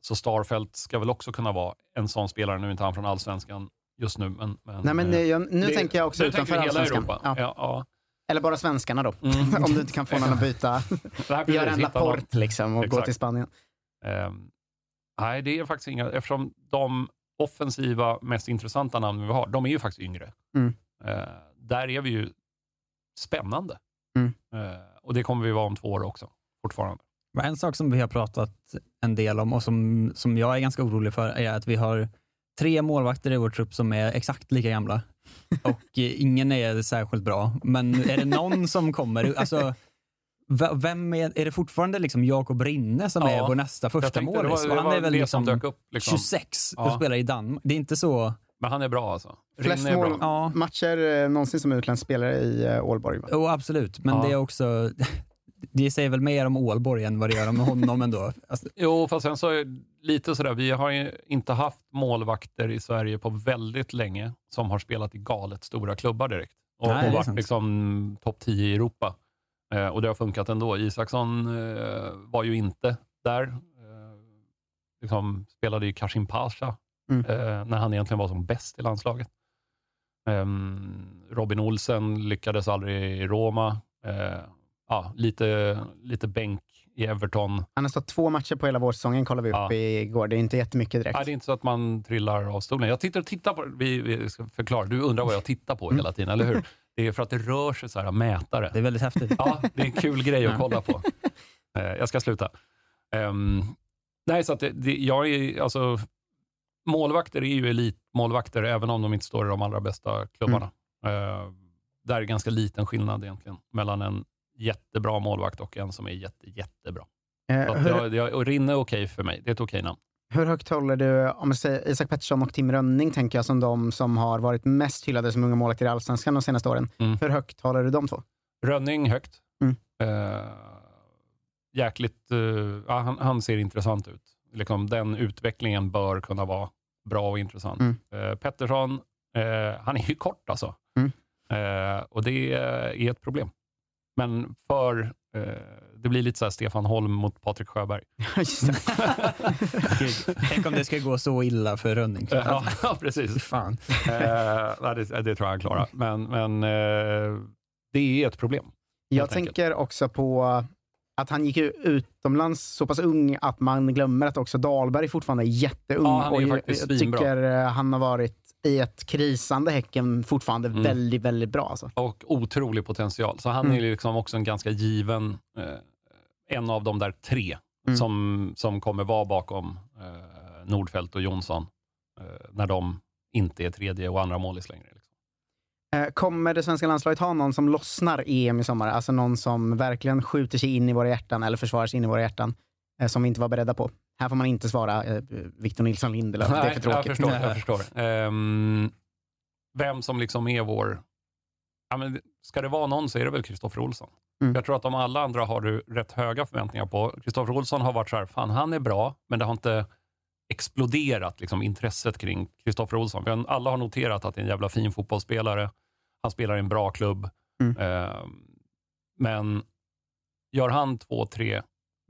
så Starfelt ska väl också kunna vara en sån spelare, nu är inte han från allsvenskan just nu. Men, men, Nej, men eh, eh, jag, nu det- tänker jag också utanför allsvenskan. Europa. Ja. Ja, ja. Eller bara svenskarna då, Mm. [laughs] om du inte kan få någon att byta. [laughs] [laughs] Göra en. Laporte liksom och gå Exakt. till Spanien. Ehm, nej, det är faktiskt inga, eftersom de offensiva, mest intressanta namnen vi har, de är ju faktiskt yngre. Mm. Eh, där är vi ju spännande. Mm. Eh, och det kommer vi vara om två år också, fortfarande. En sak som vi har pratat en del om och som, som jag är ganska orolig för är att vi har tre målvakter i vår trupp som är exakt lika gamla. [laughs] Och eh, ingen är särskilt bra. Men är det någon som kommer, alltså, vem är, är det fortfarande liksom Jakob Rinne som Ja, är vår nästa första målis? Och Han är väl liksom upp, liksom. 26 och Ja. spelar i Danmark. Det är inte så... Men han är bra alltså. Flest Rinne är bra. mål, Ja. matcher eh, någonsin som utländsk spelare i eh, Ålborg. Va? Jo, absolut. Men Ja. det är också... [laughs] Det säger väl mer om Ålborg än vad det gör om honom ändå. Alltså, [laughs] Jo, fast sen så är det lite sådär, vi har ju inte haft målvakter i Sverige på väldigt länge som har spelat i galet stora klubbar direkt. Och, Nej, och varit liksom topp 10 i Europa. Eh, och det har funkat ändå. Isaksson eh, var ju inte där. Eh, liksom spelade i Kashim Pasha Mm. eh, när han egentligen var som bäst i landslaget. Ehm, Robin Olsen lyckades aldrig i Roma. Ja, lite, lite bänk i Everton. Han har stått två matcher på hela vårsäsongen, kollade vi upp Ja. igår. Det är inte jättemycket direkt. Nej, det är inte så att man trillar av stolen. Jag tittar och tittar på vi, vi ska förklara. Du undrar vad jag tittar på hela tiden, eller hur? [laughs] Det är för att det rör sig så här mätare. det är väldigt häftigt. Ja, det är en kul grej att kolla på. [laughs] Eh, jag ska sluta. Ehm, nej, så att det, det, jag är, alltså, målvakter är ju elitmålvakter, även om de inte står i de allra bästa klubbarna. Eh, där är ganska liten skillnad egentligen mellan en jättebra målvakt och en som är jätte, jättebra. Eh, Så hur, jag, jag, och Rinne är okej för mig. Det är ett okej namn. hur högt håller du, om säger Isak Pettersson och Tim Rönning, tänker jag, som de som har varit mest hyllade som unga målvakter i Allsvenskan de senaste åren. Mm. Hur högt håller du de två? Rönning högt. Mm. Eh, jäkligt, ja, han, han ser intressant ut. Liksom, den utvecklingen bör kunna vara bra och intressant. Mm. Eh, Pettersson, eh, han är ju kort alltså. Mm. Eh, och det är ett problem. Men för, eh, det blir lite så här Stefan Holm mot Patrik Sjöberg. [laughs] [laughs] Tänk om det ska gå så illa för Rönning. ja, [laughs] ja, precis. Fan. Eh, det, det tror jag han klarar. Men, men eh, det är ett problem. Jag helt enkelt. tänker också på att han gick ju utomlands så pass ung att man glömmer att också Dahlberg fortfarande är jätteung. Ja, han är och jag- faktiskt jag svinbra. tycker eh, han har varit i ett krisande Häcken fortfarande Mm. väldigt, väldigt bra. Alltså. och otrolig potential. Så han Mm. är liksom också en ganska given, eh, en av de där tre Mm. som, som kommer vara bakom eh, Nordfeldt och Jonsson eh, när de inte är tredje och andra målis längre. Liksom. Eh, Kommer det svenska landslaget ha någon som lossnar EM i sommar? Alltså någon som verkligen skjuter sig in i våra hjärtan eller försvarar sig in i våra hjärtan, eh, som vi inte var beredda på? Här får man inte svara eh, Victor Nilsson Lindelöf, det är för jag tråkigt. förstår. Jag förstår. Ehm, vem som liksom är vår... Ja, men ska det vara någon så är det väl Kristoffer Olsson. Mm. Jag tror att de alla andra har du rätt höga förväntningar på. Kristoffer Olsson har varit så här, fan han är bra, men det har inte exploderat liksom, intresset kring Kristoffer Olsson. Har- Alla har noterat att det är en jävla fin fotbollsspelare. Han spelar i en bra klubb. Mm. Ehm, men gör han två, tre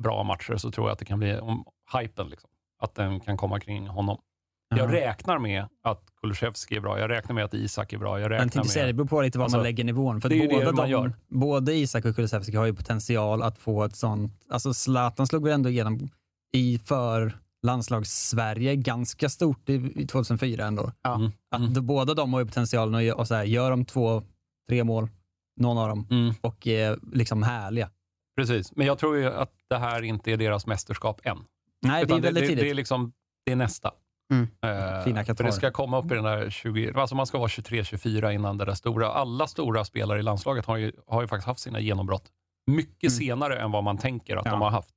bra matcher så tror jag att det kan bli om hypen, liksom, att den kan komma kring honom. Jag räknar med att Kulusevski är bra, jag räknar med att Isak är bra. Jag Jag räknar tänkte säga, det med... beror på lite var Alltså, man lägger nivån. För det båda, det man de, gör. både Isak och Kulusevski har ju potential att få ett sånt... Alltså Zlatan slog väl ändå igenom i för landslags-Sverige ganska stort i, i 2004 ändå. Mm. Att de, båda de har ju potentialen att och så här, gör de två, tre mål, någon av dem, Mm. och är liksom härliga. Precis, men jag tror ju att det här inte är deras mästerskap än. Nej, det är Utan väldigt det, tidigt. det, är liksom, det är nästa. Mm. Eh, Fina för Qatar. det ska komma upp i den där 20, alltså man ska vara 23-24 innan det där stora. Alla stora spelare i landslaget har ju, har ju faktiskt haft sina genombrott mycket senare än vad man tänker att de har haft.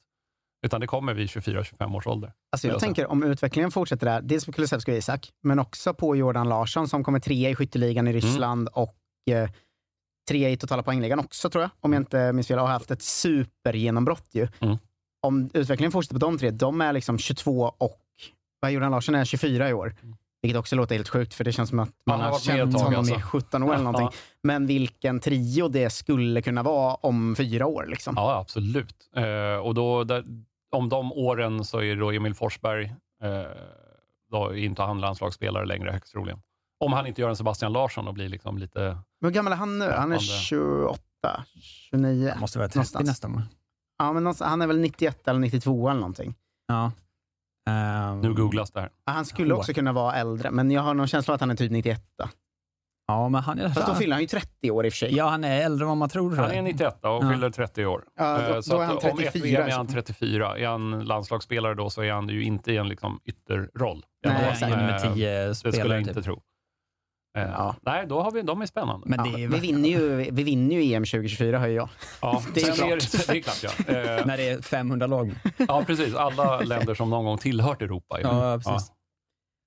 Utan det kommer vid 24-25 års ålder. Alltså jag Alltså. tänker om utvecklingen fortsätter där, dels på Kulusevski och Isak, men också på Jordan Larsson som kommer trea i skytteligan i Ryssland och eh, trea i totala poängligan också tror jag, om jag inte minns fel, har haft ett supergenombrott ju. Mm. Om utvecklingen fortsätter på de tre, de är liksom 22 och vad Jordan Larsson är 24 i år. Vilket också låter helt sjukt, för det känns som att man Han har känt honom alltså. i 17 år eller Ja. någonting. Men vilken trio det skulle kunna vara om fyra år. Liksom. Ja, absolut. Eh, och då, där, om de åren så är det då Emil Forsberg, eh, då inte han landslagsspelare längre högst troligen. Om han inte gör en Sebastian Larsson och blir liksom lite... Men hur gammal är han nu? Han är Andra. 28, 29. Han måste vara 30 någonstans. nästan. Ja, men han är väl 91 eller 92 eller någonting. Ja. Ehm, Nu googlas det här. Han skulle också kunna vara äldre, men jag har någon känsla av att han är typ 91. Ja, men han är... Fast då fyller han ju 30 år i och för sig. Ja, han är äldre än vad man tror. Han är 91 och Ja. fyller 30 år. Ja, då- Eh, så då är han om ett 34 VM är han så fall. 34. Är han landslagsspelare då så är han ju inte i en liksom ytterroll. Nej, exakt. Eh, Med tio Det skulle spelare, jag inte typ. tro. Eh, Nej, då har vi, de är spännande. Men Ja, det är vi, vinner ju, vi vinner ju EM 2024, hör jag. Ja, [laughs] det är klart. det, är klart ja. Eh, När det är 500 lag. ja, precis. Alla [laughs] länder som någon gång tillhört Europa. Ja, precis.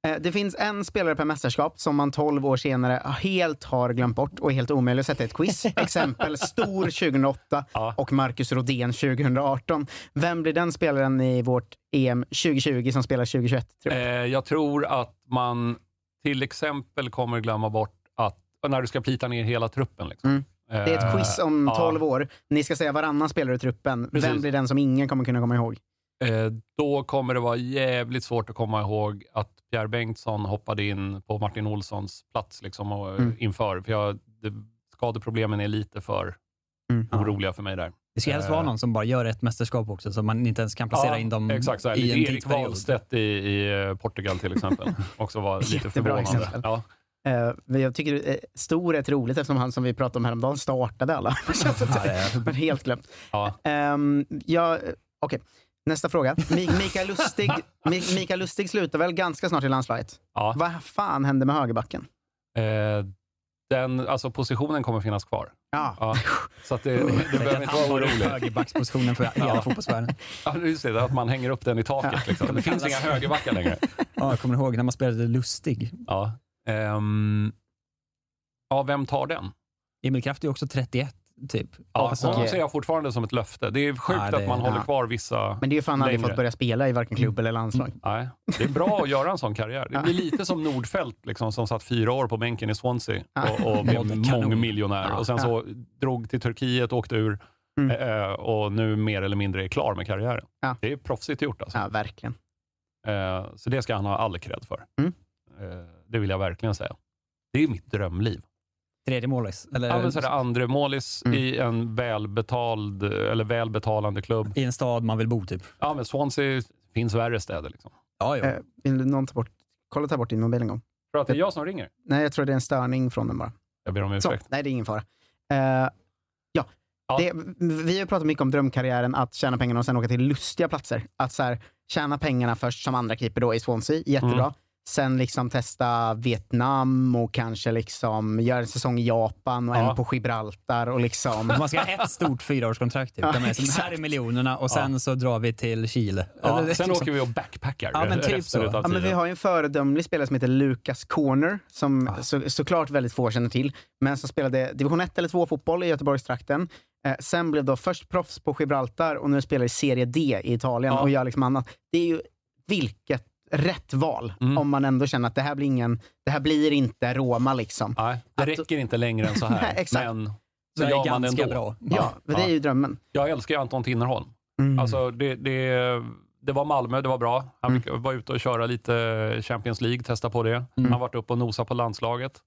Eh, Det finns en spelare per mästerskap som man 12 år senare helt har glömt bort och är helt omöjlig att sätta i ett quiz. [laughs] Exempel Stor 2008 och Marcus Rodén 2018. Vem blir den spelaren i vårt EM 2020 som spelar 2021? Tror Eh, jag? jag tror att man till exempel kommer glömma bort att när du ska plita ner hela truppen. Liksom. Mm. Det är ett quiz om Eh, 12 ja. år. Ni ska säga varannan spelare i truppen. Vem Precis. blir den som ingen kommer kunna komma ihåg? Eh, då kommer det vara jävligt svårt att komma ihåg att Pierre Bengtsson hoppade in på Martin Olssons plats liksom, och, Mm. inför. För jag, det, skadeproblemen är lite för Mm. oroliga för mig där. Det ska helst Eh, vara någon som bara gör ett mästerskap också, så man inte ens kan placera ja, in dem exakt, så här, i en Erik tidsperiod. Wahlstedt i, i eh, Portugal till exempel. [laughs] Också var lite förvånande. exempel. Ja. Eh, men jag tycker eh, Stor är ett roligt eftersom han som vi pratade om häromdagen startade alla. [laughs] Men helt glömt. Ja. Um, ja, Okej, nästa fråga. Mi- Mikael Lustig, [laughs] Mi- Mikael Lustig slutar väl ganska snart i landslaget? Ja. Vad fan hände med högerbacken? Eh, den, alltså positionen kommer finnas kvar. Ja. Så att det, du [laughs] behöver inte vara orolig. Högerbackspositionen för hela [laughs] Ja. fotbollsvärlden. Ja, just det, att man hänger upp den i taket. Liksom. Det finns inga högerbackar längre. [laughs] Ja, jag kommer ihåg när man spelade Lustig. Ja. Ehm, ja, vem tar den? Emil Kraft är också 31, typ. Ja, Alltså, honom ser jag fortfarande som ett löfte. Det är sjukt Ja, det- att man håller ja. kvar vissa Men det är ju att han aldrig längre. fått börja spela i varken klubb eller landslag. Nej, det är bra att göra en sån karriär. Det blir lite som Nordfeldt liksom, som satt fyra år på bänken i Swansea och, och blev mångmiljonär. Och sen så drog till Turkiet, åkte ur Mm. eh, och nu mer eller mindre är klar med karriären. Det är proffsigt gjort alltså. Ja, verkligen. Eh, så det ska han ha all cred för. Mm. Eh, det vill jag verkligen säga. Det är mitt drömliv. Tredje målis. Eller, Ja, men så är det andre målis Mm. i en välbetald, eller välbetalande klubb. I en stad man vill bo, typ. Ja, men Swansea finns värre städer. Liksom. Ja, ja. Eh, vill du någon ta bort, kolla ta bort din mobil en gång? Tror du att det är jag som ringer? Nej, jag tror det är en störning från den bara. Jag ber om Så, ursäkt. nej, det är ingen fara. Eh, ja, Ja. Det, vi har pratat mycket om drömkarriären, att tjäna pengarna och sen åka till lustiga platser. Att så här, tjäna pengarna först som andra keeper då i Swansea, jättebra. Mm. Sen liksom testa Vietnam och kanske liksom göra en säsong i Japan och Ja. en på Gibraltar och liksom... Man ska ha ett stort fyraårskontrakt. Typ. Ja, här är miljonerna och sen så drar vi till Chile. Ja, Eller, sen liksom- åker vi och backpackar Ja, men typ så. Ja, men vi har ju en föredömlig spelare som heter Lucas Corner, som så, såklart väldigt få känner till, men som spelade division 1 eller 2 fotboll i Göteborgstrakten. Eh, sen blev då först proffs på Gibraltar och nu spelar i Serie D i Italien Ja. och gör liksom annat. Det är ju vilket rätt val Mm. om man ändå känner att det här blir ingen, det här blir inte Roma liksom. Nej, det Att- räcker inte längre än så här. [laughs] Nej, exakt. men Så är gör man det ganska ändå. bra. Ja, men det är ju drömmen. Jag älskar ju Anton Tinnerholm. Mm. Alltså, det, det, det var Malmö, det var bra. Han fick vara ute och köra lite Champions League, testa på det. Han har varit uppe och nosat på landslaget.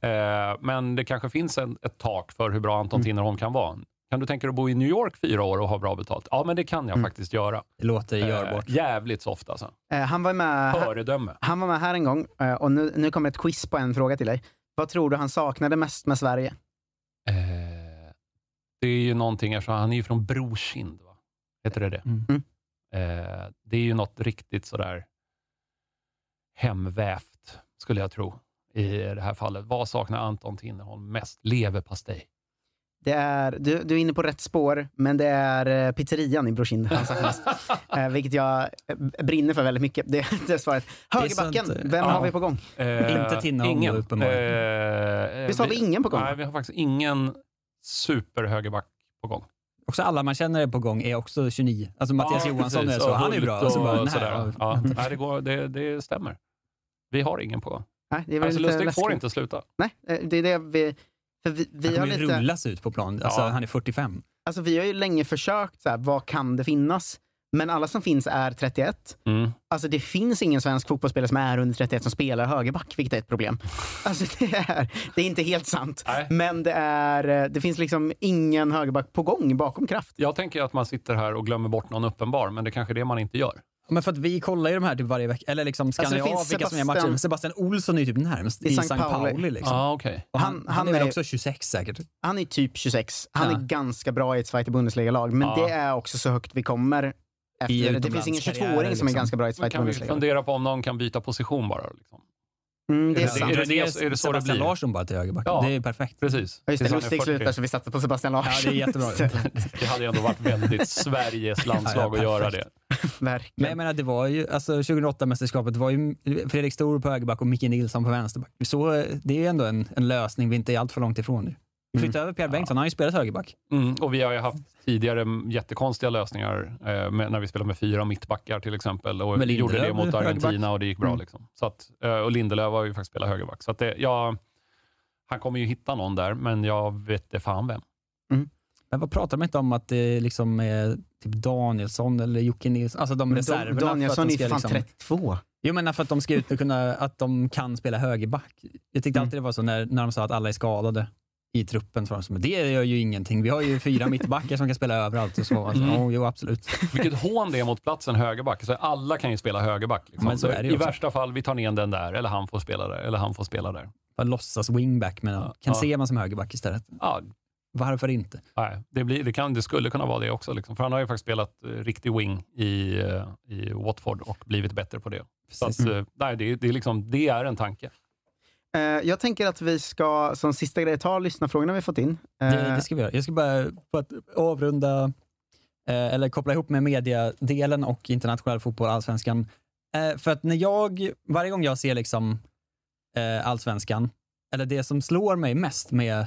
Eh, men det kanske finns en, ett tak för hur bra Anton Tinnerholm kan vara. Kan du tänka dig att bo i New York fyra år och ha bra betalt? Ja, men det kan jag faktiskt göra. Det låter görbart. Eh, jävligt soft alltså. Eh, han, var med, Föredöme. han var med här en gång eh, och nu, nu kommer ett quiz på en fråga till dig. Vad tror du han saknade mest med Sverige? Det är ju någonting, eftersom han är ju från Brorkind. Va? Heter det det? Mm. Eh, det är ju något riktigt sådär hemvävt, skulle jag tro, i det här fallet. Vad saknar Anton Tinnerholm mest? Leverpastej. Det är, du, du är inne på rätt spår, men det är eh, pizzerian i mest. [laughs] eh, vilket jag eh, brinner för väldigt mycket. Det, [laughs] det är svaret. Högerbacken, vem Ja. har vi på gång? Eh, Inte Tinnerholm Ingen. uppenbarligen. Eh, Visst har vi ingen på gång? Nej, vi har faktiskt ingen superhögerback på gång. Också alla man känner är på gång är också 29. Alltså Mattias Ja, Johansson precis. är så, Och han är bra. Och så bara, och sådär. ja. Nej, det, går, det, det stämmer. Vi har ingen på gång. Nej, det är Alltså, lite Lustig får inte sluta. Nej, eh, det är det vi... För vi, vi Han har kommer ju lite... rullas ut på plan. Alltså, Ja. Han är 45. Alltså vi har ju länge försökt, så här, vad kan det finnas? Men alla som finns är 31. Mm. Alltså det finns ingen svensk fotbollsspelare som är under 31 som spelar högerback, vilket är ett problem. [laughs] Alltså det är, det är inte helt sant. Nej. Men det, är, eh, det finns liksom ingen högerback på gång bakom kraft. Jag tänker att man sitter här och glömmer bort någon uppenbar, men det är kanske är det man inte gör. Men för att vi kollar ju de här typ varje vecka, eller liksom skannar Alltså, vilka som är matcher. Sebastian- Olsson är ju typ närmst I i St. Pauli. Liksom. Ah, okay. Och han, Han- han, han är väl är- också 26 säkert. Han är typ 26. Han Ja. är ganska bra i ett Zweite Bundesliga-lag, men Ja. det är också så högt vi kommer. Efter. Det finns ingen utomlandskarriärer, 22-åring som är liksom. ganska bra i ett Zweite kan vi fundera på om någon kan byta position bara? Liksom? Mm, det är Är sant. är det, det det, är är det så det Sebastian blir? Larsson bara till högerback. Ja. Det är perfekt. Precis. Ja, just det, Lustig 40. slutar så vi satte på Sebastian Larsson. Ja, det är jättebra. [laughs] Det hade ju ändå varit väldigt [laughs] Sveriges landslag Ja, att ja, göra det. [laughs] Verkligen. Men jag menar, det var ju, alltså 2008-mästerskapet var ju Fredrik Stor på högerback och Micke Nilsson på vänsterback. Så eh, det är ju ändå en, en lösning vi inte är allt för långt ifrån nu. Vi flyttar över Pierre Bengtsson, han har ju spelat högerback. Mm, och vi har ju haft tidigare jättekonstiga lösningar eh, med, när vi spelade med fyra mittbackar till exempel. Och vi gjorde det mot Argentina högerback. och det gick bra. Mm. Liksom. Så att, eh, och Lindelöf har ju faktiskt spelat högerback. Så att det, ja, han kommer ju hitta någon där, men jag vet inte fan vem. Men vad pratar de inte om att det liksom är typ Danielsson eller Jocke Nilsson, alltså de reserverna. Dan- Danielsson är fan liksom, 32. Jo men för att de ska ut och kunna, att de kan spela högerback. Jag tyckte alltid det var så när, när de sa att alla är skadade i truppen, så de det gör ju ingenting. Vi har ju fyra mittbackar som kan spela överallt. Och så. Alltså, Mm. oh, jo, absolut. Vilket hån det är mot platsen högerback. Så alla kan ju spela högerback. Liksom. Men så är det ju I också. värsta fall, vi tar ner den där, eller han får spela där, eller han får spela där. Bara låtsas wingback, men kan ja. se man som högerback istället. Ja, Varför inte? Nej, det, blir, det, kan, det skulle kunna vara det också. Liksom. För han har ju faktiskt spelat eh, riktig wing i, eh, i Watford och blivit bättre på det. Så att, Precis. eh, nej, det, det, är liksom, det är en tanke. Eh, jag tänker att vi ska som sista grej ta lyssnarfrågorna vi fått in. Eh, Det, det ska vi göra. Jag ska bara för att avrunda, eh, eller koppla ihop med mediadelen och internationell fotboll, allsvenskan. För att när jag, varje gång jag ser liksom allsvenskan, eller det som slår mig mest med,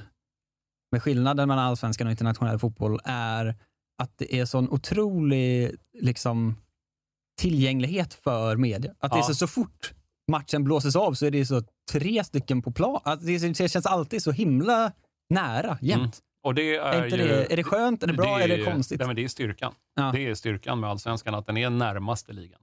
med skillnaden mellan allsvenskan och internationell fotboll är att det är sån otrolig liksom, tillgänglighet för media. Att det är Ja. så, så fort matchen blåses av så är det så tre stycken på plan. Att det, det känns alltid så himla nära jämt. Mm. Och det är, Är, inte ju, det, är det skönt, är det bra, är det konstigt? Nej, men det är styrkan. Ja. Det är styrkan med allsvenskan, att den är närmaste ligan.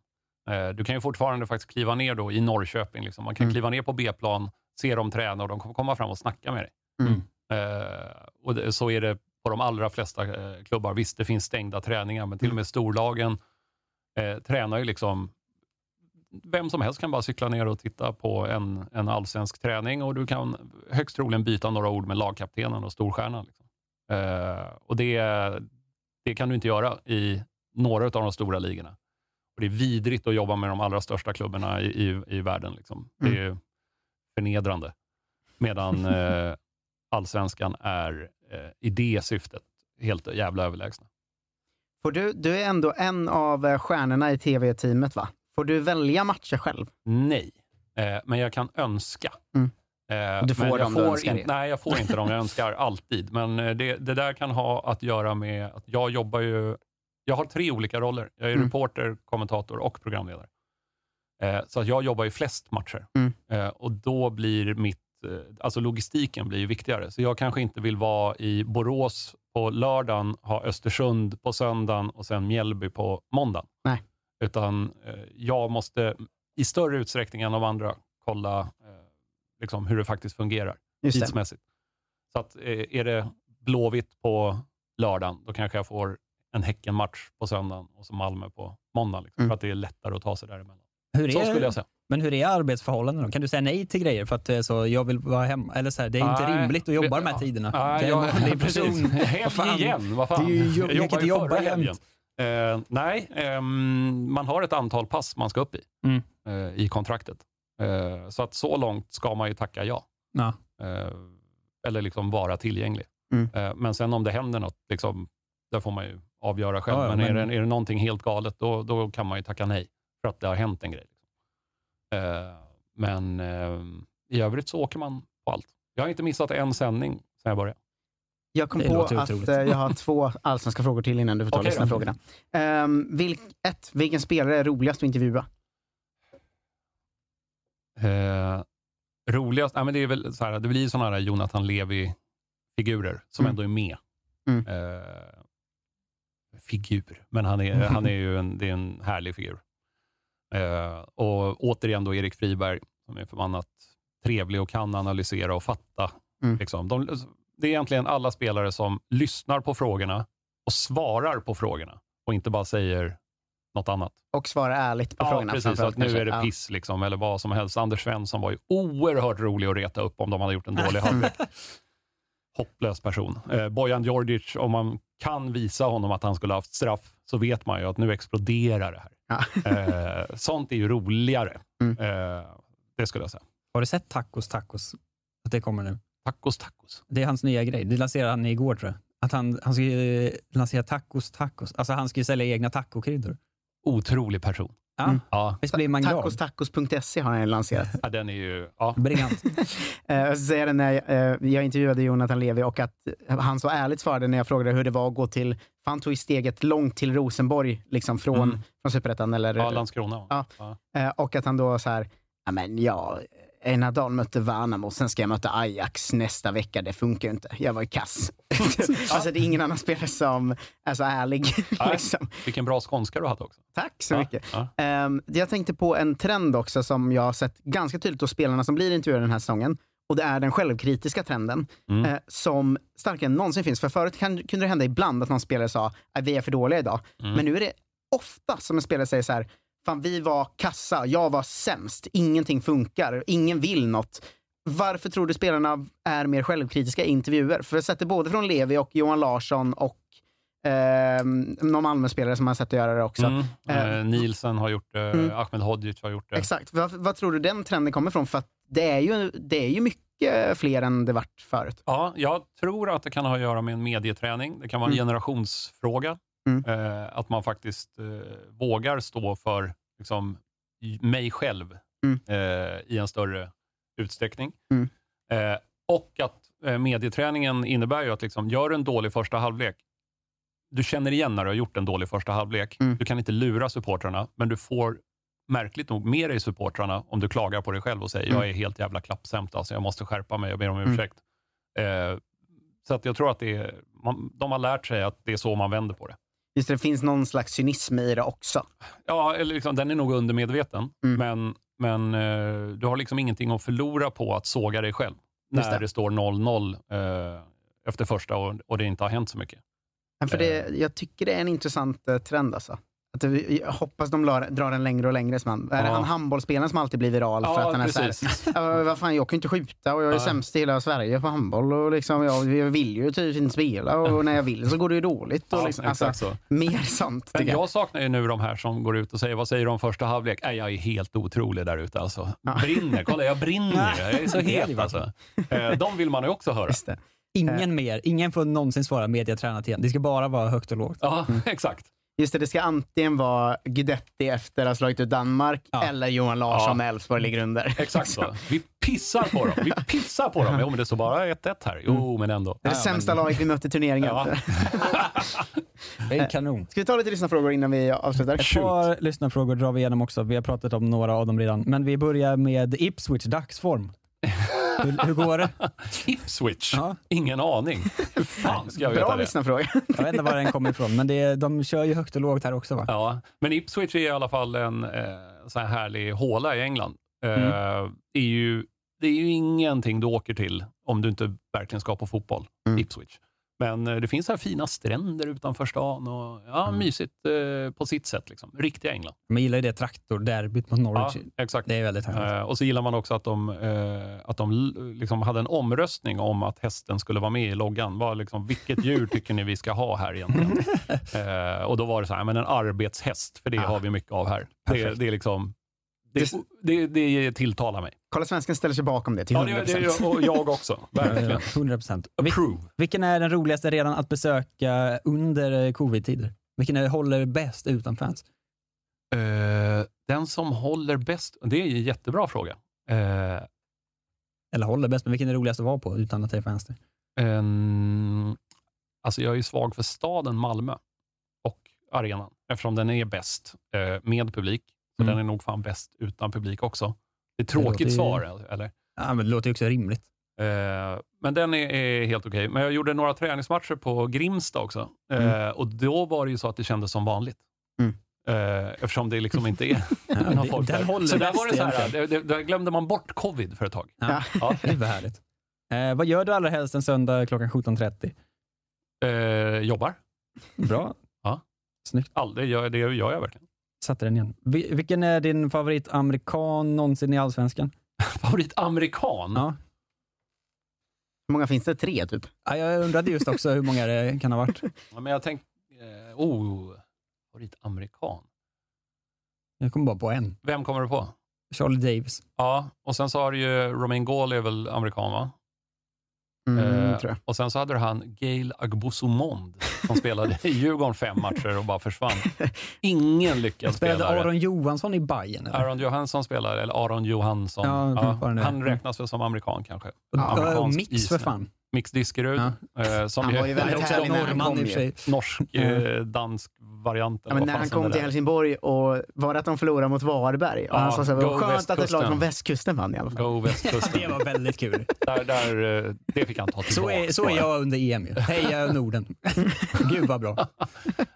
Eh, Du kan ju fortfarande faktiskt kliva ner då i Norrköping. Liksom. Man kan Mm. kliva ner på B-plan, se dem träna och de kommer komma fram och snacka med dig. Mm. Eh, och det, så är det på de allra flesta eh, klubbar. Visst, det finns stängda träningar, men till och med storlagen eh, tränar ju liksom vem som helst kan bara cykla ner och titta på en, en allsvensk träning och du kan högst troligen byta några ord med lagkaptenen och storstjärnan. Liksom. Eh, och det, det kan du inte göra i några av de stora ligorna. Och det är vidrigt att jobba med de allra största klubbarna i, i, i världen. Liksom. Det är förnedrande. Medan [laughs] eh, allsvenskan är eh, i det syftet helt jävla överlägsna. Du, du är ändå en av eh, stjärnorna i tv-teamet, va? Får du välja matcher själv? Nej, eh, men jag kan önska. Mm. Eh, Du får dem du önskar in. Nej, jag får inte dem jag önskar [laughs] alltid. Men eh, det, det där kan ha att göra med att jag jobbar ju... Jag har tre olika roller. Jag är Mm. reporter, kommentator och programledare. Eh, så att jag jobbar ju flest matcher. Mm. Eh, och då blir mitt... Eh, alltså logistiken blir ju viktigare. Så jag kanske inte vill vara i Borås på lördagen, ha Östersund på söndagen och sen Mjällby på måndagen. Nej. Utan eh, jag måste i större utsträckning än de andra kolla eh, liksom hur det faktiskt fungerar Just det. tidsmässigt. Så att, eh, är det Blåvitt på lördagen, då kanske jag får en Häckenmatch på söndagen och så Malmö på måndagen. Liksom, För att det är lättare att ta sig däremellan. Hur Så är, skulle jag säga. Men hur är arbetsförhållandena? Kan du säga nej till grejer för att så, jag vill vara hemma? Eller så här, det är inte Nej, rimligt att jobba de här tiderna. Nej, Jag är jag, en [laughs] vanlig precis. person. Fan? igen, vad fan. Det är ju jobb, jag inte ju jobba förra helgen. Eh, nej, ehm, man har ett antal pass man ska upp i, Mm. eh, i kontraktet. Eh, så att så långt ska man ju tacka ja. Ja. Eh, eller liksom vara tillgänglig. Mm. Eh, men sen om det händer något, liksom, där får man ju avgöra själv. Ja, ja, men, Är, men- det, är det någonting helt galet, då, då kan man ju tacka nej. För att det har hänt en grej. Eh, men eh, i övrigt så åker man på allt. Jag har inte missat en sändning sedan jag började. Jag kom Det på att otroligt. eh, jag har [laughs] två allsvenska frågor till innan du får ta då. lyssnarfrågorna. Um, vilk, ett, vilken spelare är roligast att intervjua? Eh, roligast, nej, men det är väl så här, det blir sådana här Jonathan Levi-figurer som Mm. ändå är med. Mm. Eh, figur, men han är, han är ju en, det är en härlig figur. Eh, och återigen då Erik Friberg, som är förbannat trevlig och kan analysera och fatta. Mm. Liksom. De, det är egentligen alla spelare som lyssnar på frågorna och svarar på frågorna och inte bara säger något annat. Och svara ärligt på Ja, frågorna. precis. Att nu är det piss liksom, eller vad som helst. Anders Svensson var ju oerhört rolig att reta upp om de hade gjort en dålig [laughs] halvlek. Hopplös person. Eh, Bojan Djordjic, om man kan visa honom att han skulle ha haft straff, så vet man ju att nu exploderar det här. Eh, sånt är ju roligare. Mm. Eh, det skulle jag säga. Har du sett Tacos Tacos? Att det kommer nu? Tacos Tacos? Det är hans nya grej. Det lanserade han igår tror jag. Att han, han ska ju lansera Tacos Tacos. Alltså han ska ju sälja egna tacokryddor. Otrolig person. Ja, Mm. Ja. visst blir man glad? Tacostacos.se har han lanserat. ja, den är ju... Ja. Briljant. [laughs] Eh, Jag ska säga det när jag, eh, jag intervjuade Jonathan Levi och att han så ärligt svarade när jag frågade hur det var att gå till, för han tog ju steget långt till Rosenborg, liksom från, Mm. från Superettan. Eller, Ja, Landskrona. Ja. Ja. Eh, Och att han då så här, ja men ja, ena dagen mötte Värnamo, sen ska jag möta Ajax nästa vecka, det funkar ju inte. Jag var ju kass. [laughs] alltså det är ingen annan spelare som är så ärlig. Liksom. Vilken bra skånska du hade också. Tack så Ja, mycket. ja. Ehm, jag tänkte på en trend också som jag har sett ganska tydligt hos spelarna som blir intervjuade den här säsongen. Och det är den självkritiska trenden Mm. eh, som starkare än någonsin finns. För förut kan, kunde det hända ibland att någon spelare sa att vi är för dåliga idag. Mm. Men nu är det ofta som en spelare säger så här, fan vi var kassa, jag var sämst, ingenting funkar, ingen vill något. Varför tror du spelarna är mer självkritiska i intervjuer? För jag sätter både från Levi och Johan Larsson och eh, någon Malmö-spelare som har sett att göra det också. Mm. Eh, Eh, Nielsen har gjort det, Mm. Ahmed Hodzic har gjort det. Exakt. Vad, vad tror du den trenden kommer ifrån? För det är ju, det är ju mycket fler än det vart förut. Ja, jag tror att det kan ha att göra med en medieträning. Det kan vara en Mm. generationsfråga. Mm. Eh, att man faktiskt eh, vågar stå för liksom, mig själv Mm. eh, i en större utsträckning. Mm. Eh, och att eh, medieträningen innebär ju att liksom, gör du en dålig första halvlek, du känner igen när du har gjort en dålig första halvlek. Mm. Du kan inte lura supportrarna, men du får märkligt nog med dig supportrarna om du klagar på dig själv och säger Mm. jag är helt jävla klappsämt, alltså, jag måste skärpa mig, jag ber om Mm. ursäkt. Eh, så att jag tror att det är, man, de har lärt sig att det är så man vänder på det. Just det, det finns någon slags cynism i det också. Ja, eller liksom, den är nog undermedveten, Mm. men, men eh, du har liksom ingenting att förlora på att såga dig själv när det. det, står 0-0 eh, efter första och, och det inte har hänt så mycket. Men för det, jag tycker det är en intressant eh, trend alltså. Att det, jag hoppas de lar, drar den längre och längre. Som han, Är det Ja. han handbollsspelaren som alltid blir viral? för Ja, att han är så här, precis. "Ja, vad fan, jag kan ju inte skjuta och jag är Ja. sämst i hela Sverige på handboll. Och liksom, jag, jag vill ju typ inte spela och när jag vill så går det ju dåligt. Och Ja, liksom, exakt alltså, så. mer sånt Men jag. jag saknar ju nu de här som går ut och säger, vad säger du om första halvlek? Nej, jag är helt otrolig där ute alltså. Brinner, kolla jag brinner, jag är så [laughs] het alltså. Eh, De vill man ju också höra. Just det. Ingen mer. Ingen får någonsin svara mediatränat igen. Det ska bara vara högt och lågt. Ja, [laughs] exakt. Just det, det ska antingen vara Guidetti efter att ha slagit ut Danmark eller Johan Larsson Ja. när Elfsborg ligger under. [laughs] Exakt så. [laughs] Vi pissar på dem. Vi pissar på dem. Jo, men det står bara 1-1 här. Jo, men ändå. Det är det sämsta laget vi mött i turneringen. Ja. [laughs] Det är kanon. Ska vi ta lite lyssnarfrågor innan vi avslutar? Ett par lyssnarfrågor drar vi igenom också. Vi har pratat om några av dem redan. Men vi börjar med Ipswich dagsform. Hur, hur går det? Ipswich? Ingen aning. Hur fan ska jag veta Bra det? lyssnarfråga. Jag vet inte var den kommer ifrån, men det, de kör ju högt och lågt här också va? Ja, men Ipswich är i alla fall en eh, sån här härlig håla i England. Eh, Mm. är ju, det är ju ingenting du åker till om du inte verkligen ska på fotboll. Mm. Ipswich. Men eh, det finns här fina stränder utanför stan och ja, Mm. mysigt eh, på sitt sätt. Liksom. Riktiga England. Man gillar ju det traktorderbyt mot Norwich. Ja, exakt. Det är väldigt härligt. Eh, och så gillar man också att de, eh, att de liksom hade en omröstning om att hästen skulle vara med i loggan. Var liksom, vilket djur tycker ni vi ska ha här egentligen? [laughs] eh, och då var det så här, men en arbetshäst, för det har vi mycket av här. Det, det, är liksom, det, det, det tilltalar mig. Kolla svensken ställer sig bakom det till Ja, 100%. det, det, och jag också. [laughs] Verkligen. 100 procent. Approve. Vilken är den roligaste redan att besöka under eh, covid-tider? Vilken är, håller bäst utan fans? Eh, den som håller bäst, det är en jättebra fråga. Eh, Eller håller bäst, men vilken är roligast att vara på utan att det är fans? En, alltså jag är ju svag för staden Malmö och arenan, eftersom den är bäst med publik. Så Mm. den är nog fan bäst utan publik också. Det är ett Det låter tråkigt ju- svar, eller? Ja, men det låter ju också rimligt. Eh, men den är, är helt okej. Men jag gjorde några träningsmatcher på Grimsta också. Eh, Mm. Och då var det ju så att det kändes som vanligt. Mm. Eh, eftersom det liksom inte är [laughs] [laughs] några det- folk där. Så där var det så här, det, det, där glömde man bort covid för ett tag. Ja. Ja. [laughs] Det var härligt. Eh, vad gör du allra helst en söndag klockan 17.30? Eh, jobbar. Bra. Ja. Snyggt. All, det, gör, det gör jag verkligen. Satte den igen. Vi, vilken är din favoritamerikan någonsin i Allsvenskan? [laughs] Favoritamerikan? Ja. Hur många finns det? Tre, typ? Ja, jag undrade just också hur många det kan ha varit. [laughs] Ja, men jag tänkte, eh, oh, favoritamerikan. Jag kom bara på en. Vem kommer du på? Charlie Davis. Ja, och sen så har du ju Romain Gaulle är väl amerikan va? Mm, Eh, och sen så hade du han Gail Agbosomond som spelade i Djurgården fem matcher och bara försvann. [laughs] Ingen lyckad Spelade spelare. Aron Johansson i Bayern? eller? Aron Johansson spelar, eller Aron Johansson. Ja, fortfarande. han räknas väl som amerikan kanske. Ja, Amerikansk mix för isländ. fan. Mix Diskerud. eh, som Han var ju [laughs] väldigt härlig när han kom i och för ju. sig. Norsk, eh, dansk variant. Ja, men när han kom till. Helsingborg och var det att de förlorade mot Varberg? Och Ja, han sa så här, go vad skönt att ett lag västkusten." från västkusten vann i alla fall. Go västkusten. [laughs] Det var väldigt kul. där, där, eh, det fick han ta tillbaka. Så är, så är jag under EM ju. Heja Norden. [laughs] Gud vad bra.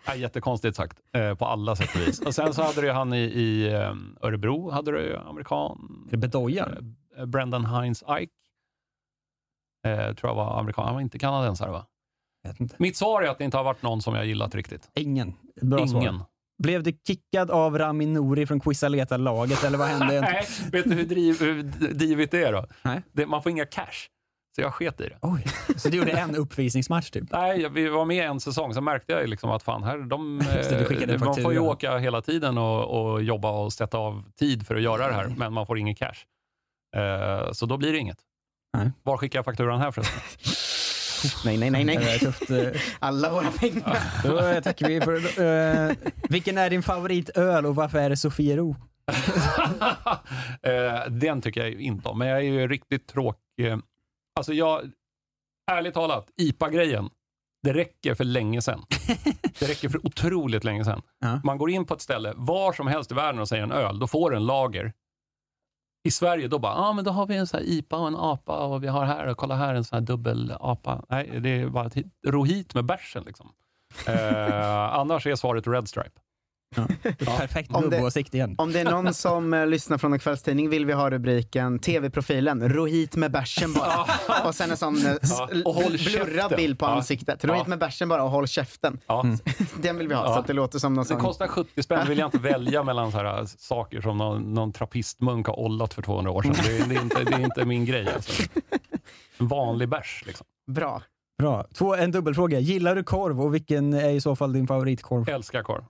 Ja, jättekonstigt sagt, eh, på alla sätt och vis. Och sen så hade du han i, i eh, Örebro, hade du ju amerikan. Bedoya? Brendan Hines Ike. Eh, tror jag var amerikan. Han var inte kanadensare va? Mitt svar är att det inte har varit någon som jag gillat riktigt. Ingen. Bra Ingen. svar. Blev du kickad av Rami Nouri från Quisaleta-laget eller vad hände? [laughs] Nej, vet du hur, driv, hur divigt det är då? Nej. Det, man får inga cash. Så jag sket i det. Oj, så du gjorde en uppvisningsmatch typ? Nej, vi var med en säsong, så märkte jag liksom att fan, här, de, [laughs] det, eh, man får ju åka hela tiden och, och jobba och sätta av tid för att göra det här, men man får ingen cash. Eh, så då blir det inget. Nej. Var skickar jag fakturan här förresten? [laughs] Nej, nej, nej, nej. tufft. eh. [laughs] Alla våra pengar. Då eh, tackar vi för... eh, vilken är din favoritöl och varför är det Sofiero? [laughs] Eh, den tycker jag inte om, men jag är ju riktigt tråkig. Alltså jag, ärligt talat, IPA-grejen, det räcker för länge sedan. Det räcker för otroligt länge sedan. Ja. Man går in på ett ställe, var som helst i världen och säger en öl, då får du en lager. I Sverige då bara, ja ah, men då har vi en sån IPA och en APA och vi har här, och kolla här en sån här dubbel APA. Nej, det är bara att ro hit med bärsen liksom. [laughs] Eh, annars är svaret Red Stripe. [laughs] Perfekt Om det- gubbåsikt igen. Om det är någon [laughs] som eh, lyssnar från en kvällstidning vill vi ha rubriken TV-profilen, ro hit med bärsen bara. och sen en sån eh, Ja, och håll blurrad bild på Ja. ansiktet. Ro Ja. hit med bärsen bara och håll käften. Ja. [laughs] Den vill vi ha, Ja. så att det låter som någon Det sån... kostar 70 spänn, vill jag inte välja mellan så här saker som någon, någon trappistmunk har ollat för 200 år sedan. Det, är- det, är, inte, det är inte min grej. Alltså. En vanlig bärs. Liksom. Bra. Bra. Två, en dubbelfråga. Gillar du korv och vilken är i så fall din favoritkorv? Älskar korv.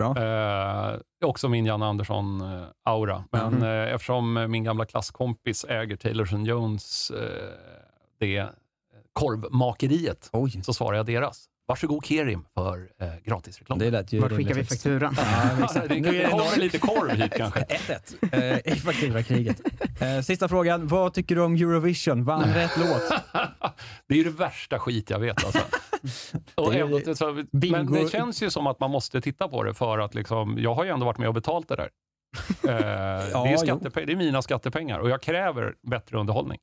Bra. Eh, också min Janne Andersson-aura. Men Mhm. eh, eftersom min gamla klasskompis äger Taylor Jones, eh, det eh, korvmakeriet, Oj. så svarar jag deras. Varsågod Kerim för eh, gratisreklam. Det lät ju Vart skickar vi fakturan? Ja, exakt. [laughs] det Nu är det kommer noll. lite korv hit kanske. [laughs] 1-1 eh, i fakturakriget. Eh, sista frågan. Vad tycker du om Eurovision? Vann rätt låt? [laughs] Det är ju det värsta skit jag vet. Alltså. Och Det ändå, så, men det känns ju som att man måste titta på det för att liksom, jag har ju ändå varit med och betalt det där. Eh, det, är det är mina skattepengar och jag kräver bättre underhållning.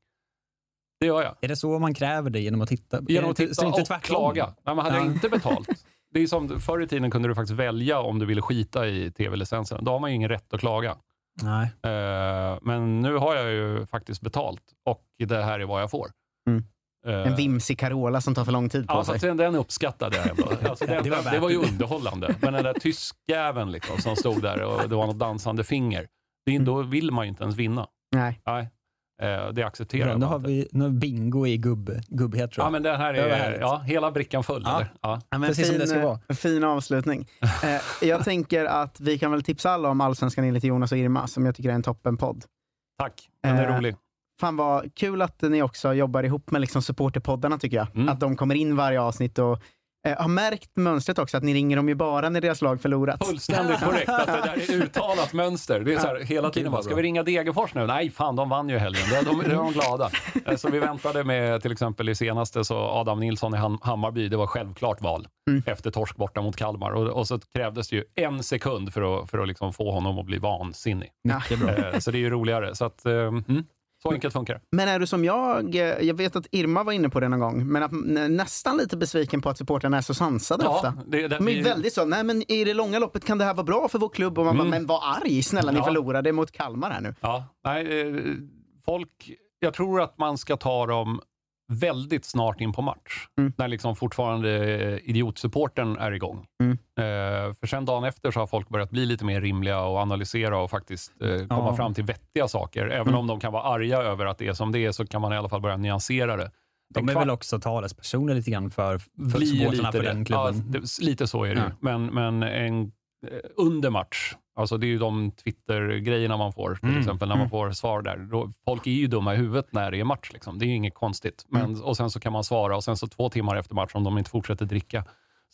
Det gör jag. Är det så man kräver det genom att titta? Genom att titta så inte och tvärtom? klaga. Nej, men hade jag Ja. inte betalt. [laughs] Det är som förr i tiden kunde du faktiskt välja om du ville skita i tv-licensen. Då har man ju ingen rätt att klaga. Nej. Eh, men nu har jag ju faktiskt betalt och det här är vad jag får. Mm. Eh, En vimsig Carola som tar för lång tid på Ja, sig. den, den uppskattade jag ändå. [laughs] Alltså, den, Det det, var det var ju det. underhållande. Men den där [laughs] tyskjäveln liksom, som stod där och det var något dansande finger. Det, är- då vill man ju inte ens vinna. Nej. Nej. Eh, det accepterar jag nu har vi nu bingo i gubb, gubbhet tror jag. Ja, men det här Det är härligt. ja, hela brickan full. Ja. Ja. Ja, men Precis som fin, det ska vara. eh, fin avslutning. [laughs] eh, jag tänker att vi kan väl tipsa alla om Allsvenskan enligt Jonas och Irma, som jag tycker är en toppenpodd. Tack, den är Eh, rolig. Fan vad kul att ni också jobbar ihop med liksom supporterpoddarna tycker jag. Mm. Att de kommer in varje avsnitt och eh, har märkt mönstret också, att ni ringer dem ju bara när deras lag förlorat. Fullständigt korrekt. Att det där är uttalat mönster. Det är så här, hela tiden bara, ska vi ringa Degerfors nu? Nej, fan de vann ju helgen. De, de, de är de glada. Eh, Så vi väntade med till exempel i senaste så Adam Nilsson i Ham- Hammarby, det var självklart val efter torsk borta mot Kalmar. Och, och så krävdes det ju en sekund för att, för att liksom få honom att bli vansinnig. Bra. Eh, Så det är ju roligare. Så, att, mm, så enkelt funkar det. Men är du som jag, eh, jag vet att Irma var inne på det någon gång, men att, nästan lite besviken på att supportrarna är så sansade Ja, ofta. det- det- De är väldigt så, nej men i det långa loppet kan det här vara bra för vår klubb och man bara, Mm. men var arg, snälla ni Ja. förlorade mot Kalmar här nu. Ja, nej, eh, folk, jag tror att man ska ta dem väldigt snart in på match. När liksom fortfarande eh, idiotsupporten är igång. Eh, för sen dagen efter så har folk börjat bli lite mer rimliga och analysera och faktiskt eh, komma Ja. fram till vettiga saker. Även om de kan vara arga över att det är som det är, så kan man i alla fall börja nyansera det. De är väl också talespersoner lite grann för, för supportrarna för den klubben. Ja, det, lite så är det Ja. Men, men en, eh, under match, alltså det är ju de Twitter-grejerna man får, till Mm. exempel när man Mm. får svar där. Då, folk är ju dumma i huvudet när det är match. Liksom. Det är ju inget konstigt. Men, Mm. Och sen så kan man svara och sen så två timmar efter match, om de inte fortsätter dricka,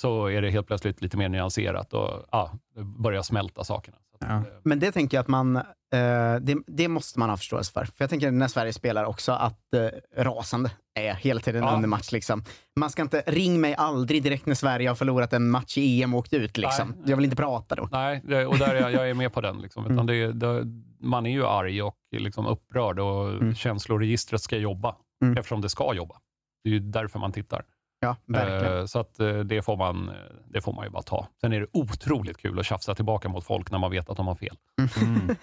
så är det helt plötsligt lite mer nyanserat och ja, det börjar smälta sakerna. Att, eh, Men det tänker jag att man, eh, det, det måste man ha förståelse för. För jag tänker när Sverige spelar också att eh, rasande är hela tiden Ja. under match. Liksom. Man ska inte, ring mig aldrig direkt när Sverige har förlorat en match i EM och åkt ut. Liksom. Nej. Jag vill inte prata då. Nej, det, och där är jag, jag är med på den. Liksom. [laughs] Utan det, det, man är ju arg och liksom upprörd och känsloregistret ska jobba, eftersom det ska jobba. Det är ju därför man tittar. Ja, verkligen. Eh, Så att eh, det får, man, eh, det får man ju bara ta. Sen är det otroligt kul att tjafsa tillbaka mot folk när man vet att de har fel. [laughs]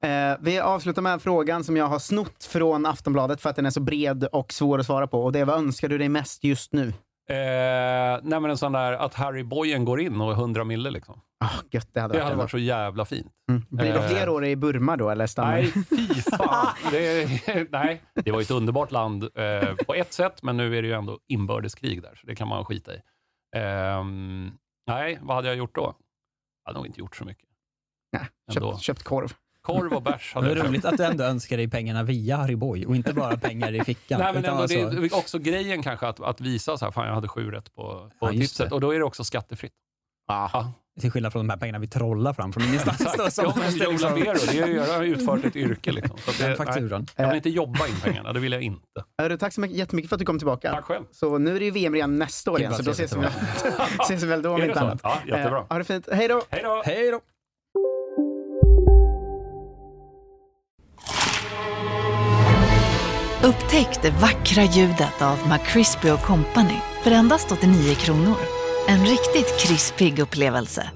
Eh, vi avslutar med frågan som jag har snott från Aftonbladet för att den är så bred och svår att svara på. Och det är vad önskar du dig mest just nu? Eh, nej men en sån där att Harry Boyen går in och är 100 mille. Liksom. Ah, gött, det hade Det varit hade varit så jävla fint. Blir det Eh, fler år i Burma då, eller stannar Nej, fy fan. [laughs] Det, [laughs] nej, det var ju ett underbart land eh, på ett sätt, men nu är det ju ändå inbördeskrig där, så det kan man skita i. Ehm, nej, vad hade jag gjort då? Jag hade nog inte gjort så mycket. Nej, köpt, köpt korv. Korv och bärs Det hade är jag roligt att du ändå önskar dig pengarna via Harry Boy och inte bara pengar i fickan. Nej, men ändå, alltså- det är också grejen kanske att, att visa så här, fan jag hade sju rätt på, på Ja, tipset. det. Och då är det också skattefritt. Ah. Till skillnad från de här pengarna vi trollar fram från ingenstans. Ja, men måste Joe liksom- Labero, det är jag har utfört ett yrke. Liksom. Så det, fakturan. Nej, jag vill inte jobba in pengarna, det vill jag inte. Hörru, tack så mycket, jättemycket för att du kom tillbaka. Tack själv. Så nu är det ju VM redan nästa år igen, så då se ses vi, väl, [laughs] ses vi väl då om Är det inte annat. Ja, jättebra. Eh, ha det fint. Hej då! Hej då! Upptäck det vackra ljudet av McCrispy Company för endast 89 kronor. En riktigt krispig upplevelse.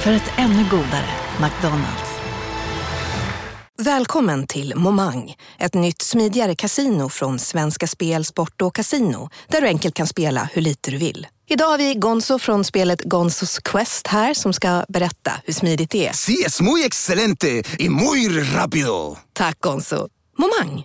För ett ännu godare McDonalds. Välkommen till Momang, ett nytt smidigare kasino från Svenska Spel, Sport och Casino där du enkelt kan spela hur lite du vill. Idag har vi Gonzo från spelet Gonzos Quest här som ska berätta hur smidigt det är. Sí, es muy excelente y muy rápido. Tack Gonzo. Momang,